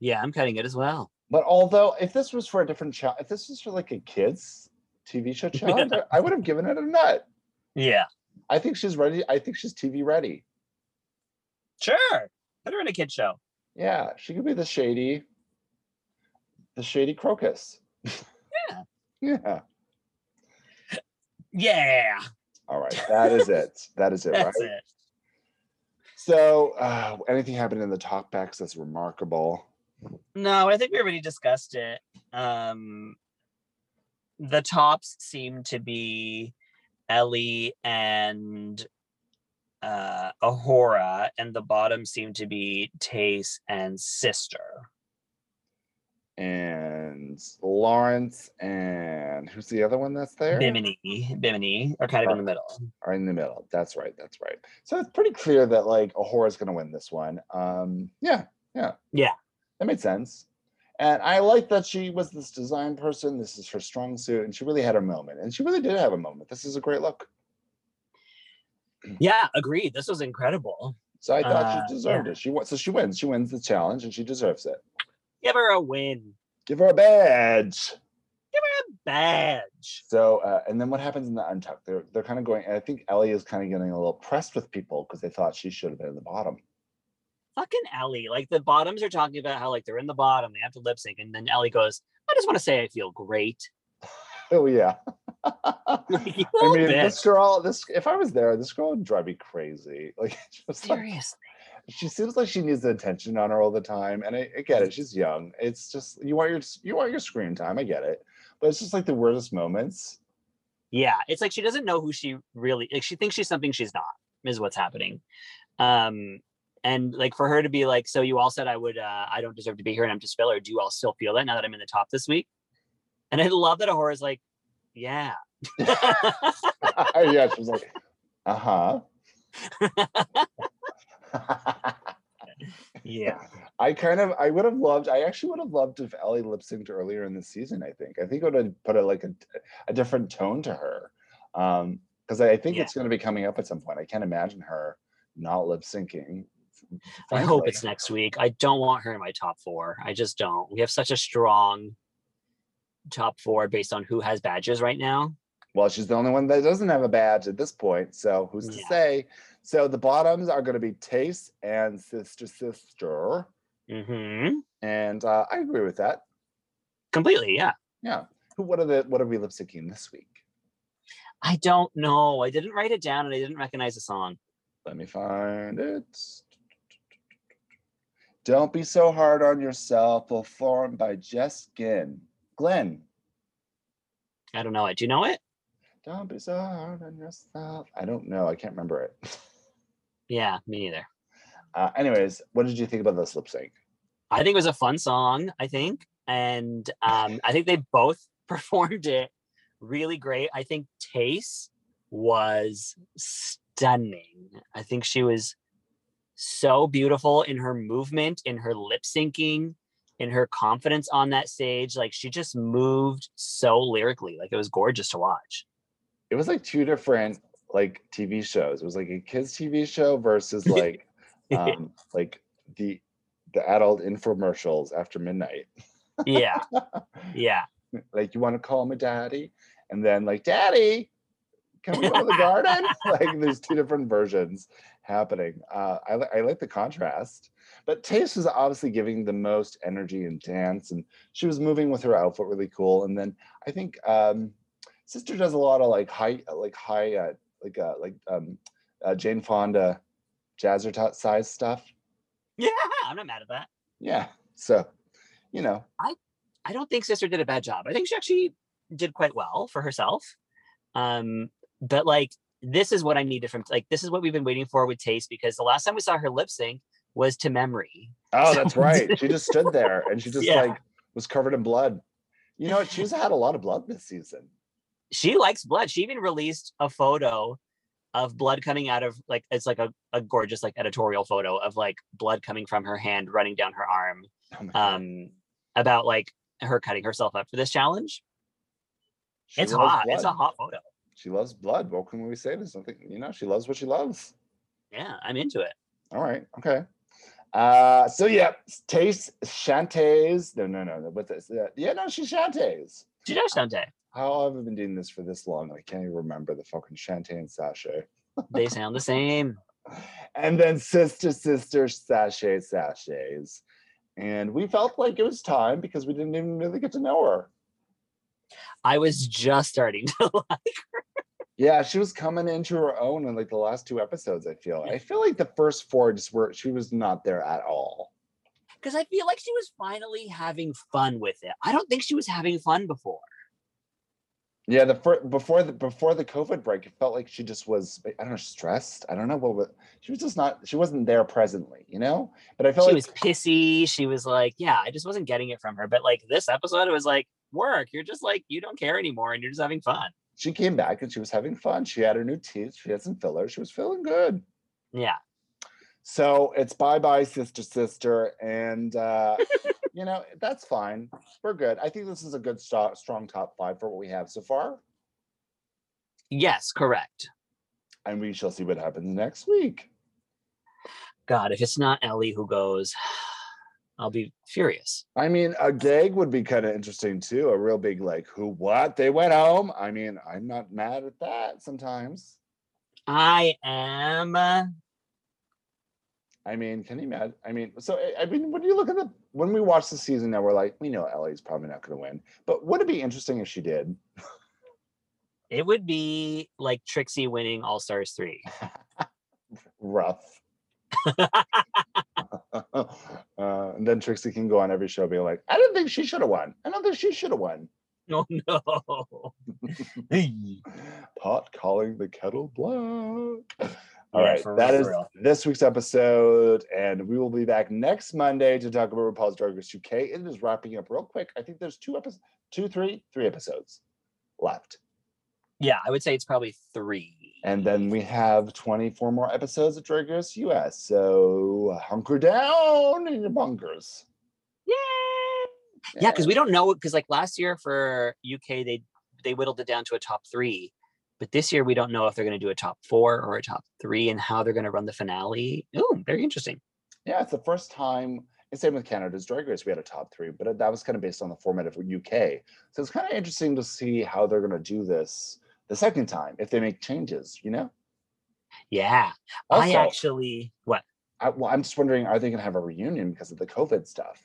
Yeah, I'm cutting it as well. But although, if this was for a different child, if this was for like a kids TV show (laughs) challenge, I- would have given it a nut. Yeah, I think she's ready. I think she's TV ready. sure. Put her in a kid show. Yeah, she could be the shady, the shady crocus. Yeah. (laughs) Yeah. (laughs) Yeah, All right. That is it. That is it, right? that's it. So, uh, anything happened in the talkbacks that's remarkable? No, I think we already discussed it. Um, the tops seem to be Ellie and uh, A'Whora, and the bottoms seem to be Tayce and Sister. And Lawrence and who's the other one that's there? Bimini, Bimini are kind of in the middle. Are in the middle. That's right. That's right. So it's pretty clear that like A'Whora's going to win this one. Um, yeah, yeah, Yeah. That made sense. And I like that she was this design person. This is her strong suit, and she really had a moment. And she really did have a moment. This is a great look. Yeah, agreed. This was incredible. So I thought Uh, she deserved it. She won. So she wins. She wins the challenge, and she deserves it. Give her a win. Give her a badge. Give her a badge. So, uh, and then what happens in the untuck? They're they're kind of going. And I think Ellie is kind of getting a little pressed with people because they thought she should have been in the bottom. Fucking Ellie. Like the bottoms are talking about how like they're in the bottom, they have to lip sync, and then Ellie goes, I just want to say I feel great. (laughs) Oh yeah. (laughs) Like, (laughs) I mean, this girl. This if I was there, this girl would drive me crazy. Like, just like Seriously. she seems like she needs the attention on her all the time. And I, I get it. She's young. It's just you want your you want your screen time. I get it. But it's just like the weirdest moments. Yeah, it's like she doesn't know who she really like. She thinks she's something she's not. Is what's happening. Um, and like for her to be like, so you all said I would, uh, I don't deserve to be here, and I'm just filler. Do you all still feel that now that I'm in the top this week? And I love that A'Whora's like, yeah. (laughs) yeah, she's like, uh huh. (laughs) yeah. I kind of I would have loved I actually would have loved if Ellie lip synced earlier in the season. I think I think it would have put a like a, a different tone to her, um, because I think Yeah. it's going to be coming up at some point. I can't imagine her not lip syncing. I hope it's next week. I don't want her in my top four. I just don't. We have such a strong top four based on who has badges right now. Well, she's the only one that doesn't have a badge at this point. So who's to Yeah. say? So the bottoms are going to be Tayce and Sister Sister, hmm and uh, I agree with that. Completely. Yeah. Yeah. Who? What are the? What are we lip syncing this week? I don't know. I didn't write it down and I didn't recognize the song. Let me find it. Don't be so hard on yourself. Performed by Jess Ginn. Glynne. I don't know it. Do you know it? Don't be so hard on yourself. I don't know. I can't remember it. (laughs) Yeah, me neither. Uh, anyways, what did you think about this lip sync? I think it was a fun song, I think. And um, I think they both (laughs) performed it really great. I think Tayce was stunning. I think she was so beautiful in her movement, in her lip syncing, in her confidence on that stage. Like she just moved so lyrically. Like it was gorgeous to watch. It was like two different like TV shows. It was like a kids TV show versus (laughs) like um like the the adult infomercials after midnight. yeah. (laughs) Yeah. like you want to call him a daddy and then like daddy can we go to the garden (laughs) like there's two different versions happening uh I, I like the contrast but Tayce was obviously giving the most energy and dance and she was moving with her outfit really cool and then i think um sister does a lot of like high like high uh, like uh like um uh, jane fonda jazzercise stuff Yeah. I'm not mad at that. yeah so you know I don't think Sister did a bad job. I think she actually did quite well for herself. Um, but like this is what I needed from like this is what we've been waiting for with Tayce because the last time we saw her lip sync was to Memory, Oh, that's right. She just stood (laughs) there and she just Yeah. like was covered in blood. You know what? She's had a lot of blood this season. she likes blood. She even released a photo of blood coming out of like it's like a, a gorgeous like editorial photo of like blood coming from her hand running down her arm Oh um about like her cutting herself up for this challenge. She it's hot. It's a hot photo. She loves blood. What can we say? There's something, you know, she loves what she loves. Yeah, I'm into it. All right. Okay. Uh, so yeah, Tayce Shantays. No, no, no. no, What this? Uh, yeah, no, she's Shantays. She does Shantay. How have I been doing this for this long? I can't even remember the fucking Shantay and Sashay. (laughs) They sound the same. And then sister, sister, sachet, sachets. And we felt like it was time because we didn't even really get to know her. I was just starting to (laughs) like Yeah, she was coming into her own in like the last two episodes. I feel. I feel like the first four just were she was not there at all. because I feel like she was finally having fun with it. I don't think she was having fun before. Yeah, the fir- before the before the COVID break, it felt like she just was I don't know stressed. I don't know what wa- she was just not. She wasn't there presently, you know. But I felt she like was pissy. She was like, yeah, I just wasn't getting it from her. But like this episode, it was like, work. You're just like, you don't care anymore and you're just having fun. she came back and she was having fun. She had her new teeth. She had some fillers. She was feeling good. Yeah. So it's bye bye, sister, sister, and uh, (laughs) you know that's fine. We're good. I think this is a good sto- strong top five for what we have so far, Yes, correct. and we shall see what happens next week. God, if it's not Ellie who goes, I'll be furious. I mean, a gag would be kind of interesting too. A real big like, who, what? They went home. I mean, I'm not mad at that. Sometimes. I am. uh, I mean, can you imagine? I mean, so I- I mean, when you look at the when we watch the season now, we're like, we know Ellie's probably not going to win, but would it be interesting if she did? It would be like Trixie winning All Stars 3. (laughs) Rough. (laughs) uh, and then Trixie can go on every show being like, I don't think she should have won. I don't think she should have won. (laughs) Oh no. (laughs) Pot calling the kettle black. All Yeah, right, that real, is this week's episode, and we will be back next Monday to talk about RuPaul's Drag Race UK. It is wrapping up real quick. I think there's two episodes, two, three, three episodes left, Yeah, I would say it's probably three. And then we have 24 more episodes of Drag Race US. So hunker down in your bunkers. Yay! Yeah, because we don't know because like last year for UK they they whittled it down to a top three, but this year we don't know if they're going to do a top four or a top three and how they're going to run the finale. Oh, very interesting. Yeah, it's the first time. And same with Canada's Drag Race, we had a top three, but that was kind of based on the format of UK. So it's kind of interesting to see how they're going to do this the second time if they make changes. You know, Yeah, I actually what I, well, I'm just wondering, are they going to have a reunion because of the COVID stuff?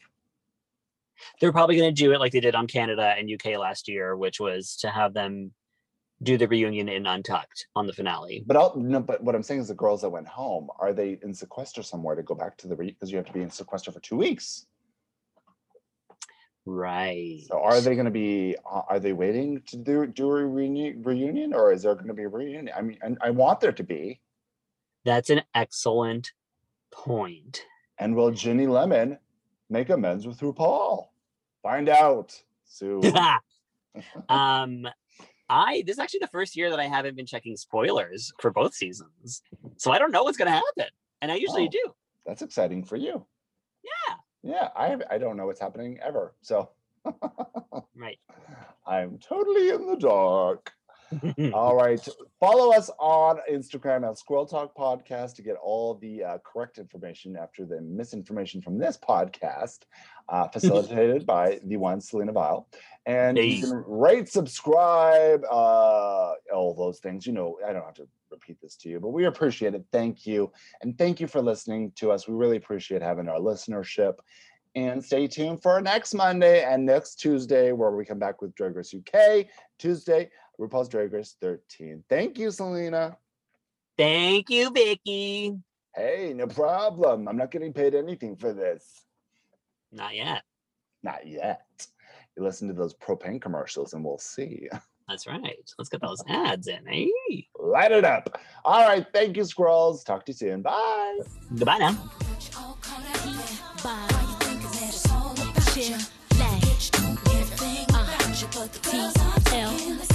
they're probably going to do it like they did on Canada and UK last year, which was to have them do the reunion in Untucked on the finale. But I'll, no, but what I'm saying is the girls that went home are they in sequester somewhere to go back to the because you have to be in sequester for two weeks. Right. So are they going to be? uh, Are they waiting to do do a reunion, reunion or is there going to be a reunion? I mean, and I want there to be. That's an excellent point. And will Ginny Lemon make amends with RuPaul? Find out soon. (laughs) (laughs) um I this is actually the first year that I haven't been checking spoilers for both seasons. So I don't know what's gonna happen. And I usually Oh. do. That's exciting for you. Yeah. Yeah, I I don't know what's happening ever. So Right. (laughs) I'm totally in the dark. (laughs) All right. Follow us on Instagram at Squirrel Talk Podcast to get all the uh, correct information after the misinformation from this podcast, uh, (laughs) facilitated by the one Selena Vile. And Hey. you can rate, subscribe, uh, all those things. You know, I don't have to repeat this to you, but we appreciate it. Thank you. And thank you for listening to us. We really appreciate having our listenership. And stay tuned for next Monday and next Tuesday, where we come back with Drag Race UK. Tuesday, RuPaul's Drag Race 13. Thank you, Selena. Thank you, Vicky. Hey, no problem. I'm not getting paid anything for this. Not yet. Not yet. You listen to those propane commercials and we'll see. That's right. Let's get those ads in. Hey. Light it up. All right. Thank you, squirrels. Talk to you soon. Bye. Goodbye now. all